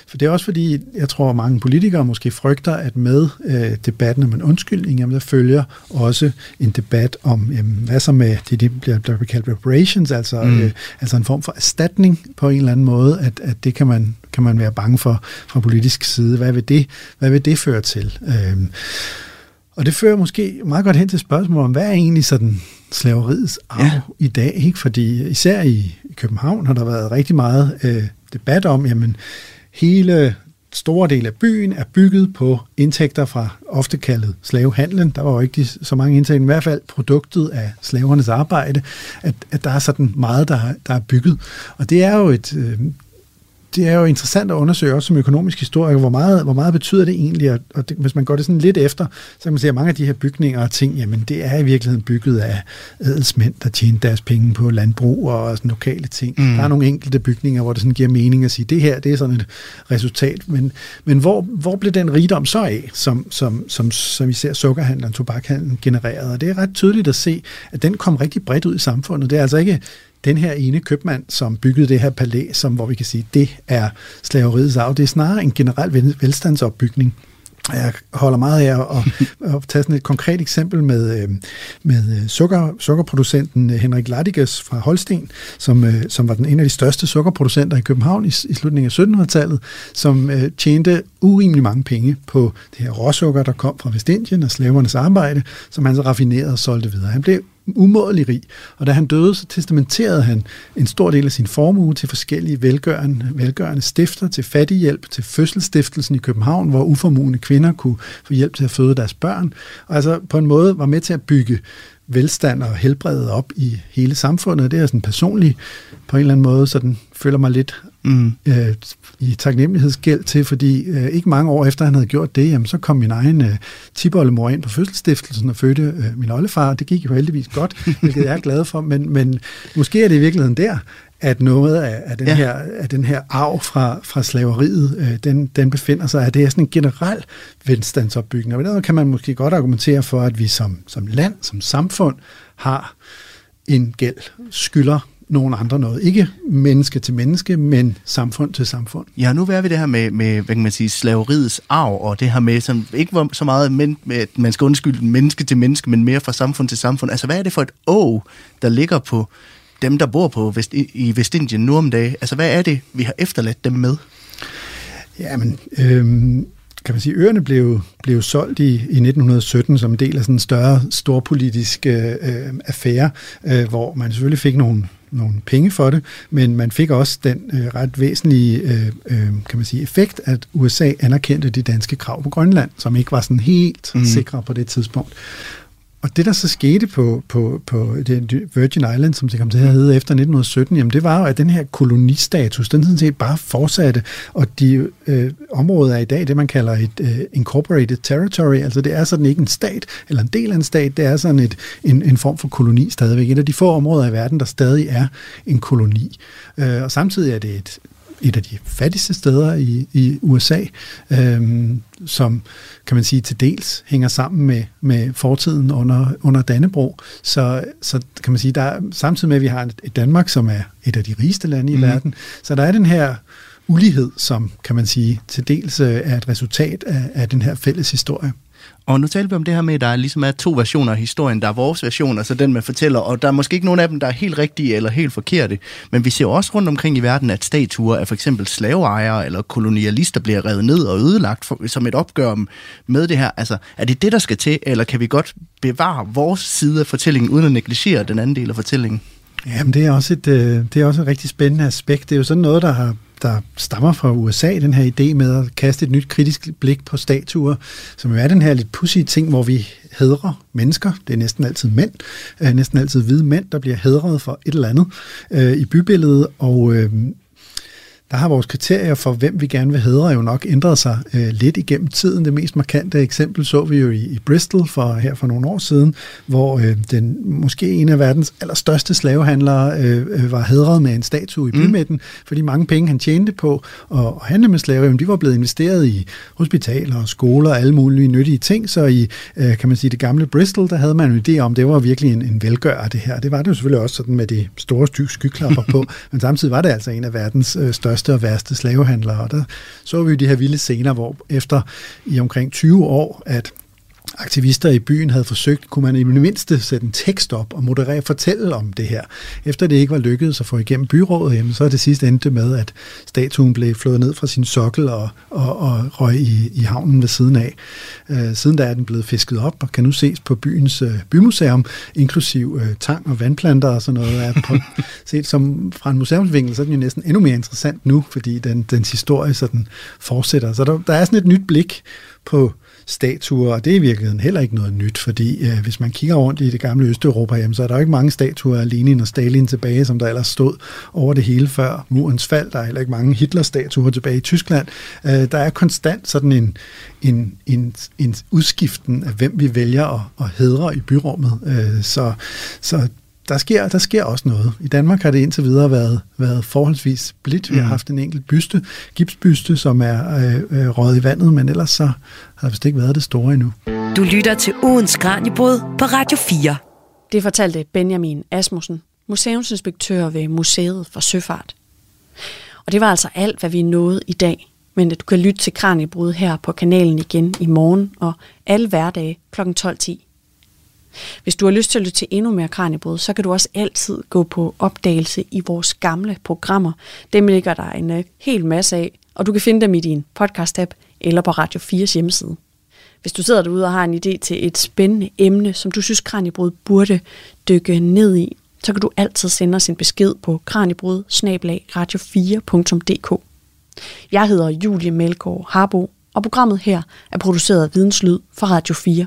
for det er også fordi, jeg tror, at mange politikere måske frygter, at med øh, debatten om en undskyldning, jamen, der følger også en debat om, jamen, hvad så med det, der bliver, bliver kaldt reparations, altså, mm. øh, altså en form for erstatning på en eller anden måde, at, at det kan man, kan man være bange for fra politisk side. Hvad vil det, hvad vil det føre til? Øhm, og det fører måske meget godt hen til spørgsmålet om, hvad er egentlig sådan slaveriets arv ja. i dag? Ikke? Fordi især i København har der været rigtig meget øh, debat om, jamen hele store del af byen er bygget på indtægter fra ofte kaldet slavehandlen. Der var jo ikke så mange indtægter, i hvert fald produktet af slavernes arbejde, at, at der er sådan meget, der, der er bygget. Og det er jo et, øh, det er jo interessant at undersøge også som økonomisk historiker, hvor meget, hvor meget betyder det egentlig, og det, hvis man går det sådan lidt efter, så kan man se, at mange af de her bygninger og ting, jamen det er i virkeligheden bygget af adelsmænd, der tjener deres penge på landbrug og sådan lokale ting. Mm. Der er nogle enkelte bygninger, hvor det sådan giver mening at sige, det her, det er sådan et resultat, men, men hvor, hvor blev den rigdom så af, som, som, som, som vi ser sukkerhandlen og tobakhandlen genereret? Og det er ret tydeligt at se, at den kom rigtig bredt ud i samfundet. Det er altså ikke den her ene købmand, som byggede det her palæ, som, hvor vi kan sige, det er slaveriets arv. Det er snarere en generel velstandsopbygning. Jeg holder meget af at, at tage sådan et konkret eksempel med, øh, med øh, sukker, sukkerproducenten øh, Henrik Laddiges fra Holsten, som, som var den en af de største sukkerproducenter i København i, i slutningen af 1700-tallet, som tjente urimelig mange penge på det her råsukker, der kom fra Vestindien og slavernes arbejde, som han så raffinerede og solgte videre. Han blev umådelig rig. Og da han døde, så testamenterede han en stor del af sin formue til forskellige velgørende, velgørende stifter, til fattighjælp, til fødselsstiftelsen i København, hvor uformuende kvinder kunne få hjælp til at føde deres børn. Og altså på en måde var med til at bygge velstand og helbredet op i hele samfundet. Det er sådan personligt på en eller anden måde, så den føler mig lidt mm. øh, i taknemmelighedsgæld til, fordi øh, ikke mange år efter han havde gjort det, jamen, så kom min egen øh, tiboldemor ind på fødselsstiftelsen og fødte øh, min oldefar. Det gik jo heldigvis godt, hvilket jeg er glad for, men, men måske er det i virkeligheden der, at noget af, af, den, ja. her, af den her arv fra, fra slaveriet, øh, den, den befinder sig, at det er sådan en generel velstandsopbygning. Og derfor kan man måske godt argumentere for, at vi som, som land, som samfund, har en gæld, skylder nogen andre noget. Ikke menneske til menneske, men samfund til samfund. Ja, nu er vi det her med, med hvad kan man sige, slaveriets arv, og det her med, som ikke så meget, men, med, at man skal undskylde menneske til menneske, men mere fra samfund til samfund. Altså, hvad er det for et å, der ligger på dem, der bor på Vest, i Vestindien nu om dagen? Altså, hvad er det, vi har efterladt dem med? Jamen, øhm, kan man sige, øerne blev, blev solgt i, i 1917 som en del af sådan en større storpolitisk øh, øh, affære, øh, hvor man selvfølgelig fik nogle nogle penge for det, men man fik også den øh, ret væsentlige øh, øh, kan man sige, effekt, at USA anerkendte de danske krav på Grønland, som ikke var sådan helt mm. sikre på det tidspunkt. Og det, der så skete på, på, på Virgin Island, som det kom til at hedde efter 1917, jamen det var jo, at den her kolonistatus, den sådan set bare fortsatte, og de øh, områder er i dag det, man kalder et øh, incorporated territory, altså det er sådan ikke en stat, eller en del af en stat, det er sådan et, en, en form for koloni stadigvæk. Et af de få områder i verden, der stadig er en koloni. Øh, og samtidig er det et et af de fattigste steder i, i USA, øhm, som kan man sige til dels hænger sammen med, med fortiden under, under Dannebro. Så, så kan man sige, der er, samtidig med at vi har et, et Danmark, som er et af de rigeste lande i mm. verden, så der er den her ulighed, som kan man sige til dels øh, er et resultat af, af den her fælles historie. Og nu taler vi om det her med, at der ligesom er to versioner af historien. Der er vores version, altså den, man fortæller, og der er måske ikke nogen af dem, der er helt rigtige eller helt forkerte. Men vi ser også rundt omkring i verden, at statuer af for eksempel slaveejere eller kolonialister bliver revet ned og ødelagt for, som et opgør med det her. Altså, er det det, der skal til, eller kan vi godt bevare vores side af fortællingen, uden at negligere den anden del af fortællingen? Jamen, det er også et, øh, det er også et rigtig spændende aspekt. Det er jo sådan noget, der har der stammer fra USA, den her idé med at kaste et nyt kritisk blik på statuer, som jo er den her lidt pussy ting, hvor vi hedrer mennesker. Det er næsten altid mænd, øh, næsten altid hvide mænd, der bliver hedret for et eller andet øh, i bybilledet, og øh, der har vores kriterier for, hvem vi gerne vil hedre, jo nok ændret sig øh, lidt igennem tiden. Det mest markante eksempel så vi jo i, i Bristol for her for nogle år siden, hvor øh, den måske en af verdens allerstørste slavehandlere øh, øh var hedret med en statue i mm. bymidten, mm. fordi mange penge han tjente på at, at handle med slaver, de var blevet investeret i hospitaler og skoler og alle mulige nyttige ting, så i, øh, kan man sige, det gamle Bristol, der havde man en idé om, det var virkelig en, en velgør det her. Det var det jo selvfølgelig også sådan med de store skyklapper på, men samtidig var det altså en af verdens øh, største og værste slavehandlere. Og der så vi jo de her vilde scener, hvor efter i omkring 20 år, at aktivister i byen havde forsøgt, kunne man i det mindste sætte en tekst op og moderere fortælle om det her. Efter det ikke var lykkedes at få igennem byrådet, jamen, så er det sidste endte med, at statuen blev flået ned fra sin sokkel og, og, og røg i, i havnen ved siden af. Øh, siden da er den blevet fisket op og kan nu ses på byens øh, bymuseum, inklusiv øh, tang og vandplanter og sådan noget. Er på, set som fra en museumsvinkel, så er den jo næsten endnu mere interessant nu, fordi den, dens historie sådan fortsætter. Så der, der er sådan et nyt blik på statuer, og det er i virkeligheden heller ikke noget nyt, fordi øh, hvis man kigger rundt i det gamle Østeuropa, jamen, så er der jo ikke mange statuer af Lenin og Stalin tilbage, som der ellers stod over det hele før murens fald. Der er heller ikke mange Hitler-statuer tilbage i Tyskland. Øh, der er konstant sådan en, en, en, en udskiften af, hvem vi vælger at, at hedre i byrummet. Øh, så, så der sker, der sker også noget. I Danmark har det indtil videre været, været forholdsvis blidt. Vi har mm. haft en enkelt byste, gipsbyste, som er øh, øh, røget i vandet, men ellers så har det vist ikke været det store endnu. Du lytter til ugens Kranjebrud på Radio 4. Det fortalte Benjamin Asmussen, museumsinspektør ved Museet for Søfart. Og det var altså alt, hvad vi nåede i dag. Men du kan lytte til Kranjebrud her på kanalen igen i morgen og alle hverdage kl. 12.10. Hvis du har lyst til at lytte til endnu mere Kranjebrud, så kan du også altid gå på opdagelse i vores gamle programmer. Dem ligger der en uh, hel masse af, og du kan finde dem i din podcast-app eller på Radio 4's hjemmeside. Hvis du sidder derude og har en idé til et spændende emne, som du synes Kranjebrud burde dykke ned i, så kan du altid sende os en besked på kranjebrud radio4.dk. Jeg hedder Julie Melgaard Harbo, og programmet her er produceret af Videnslyd for Radio 4.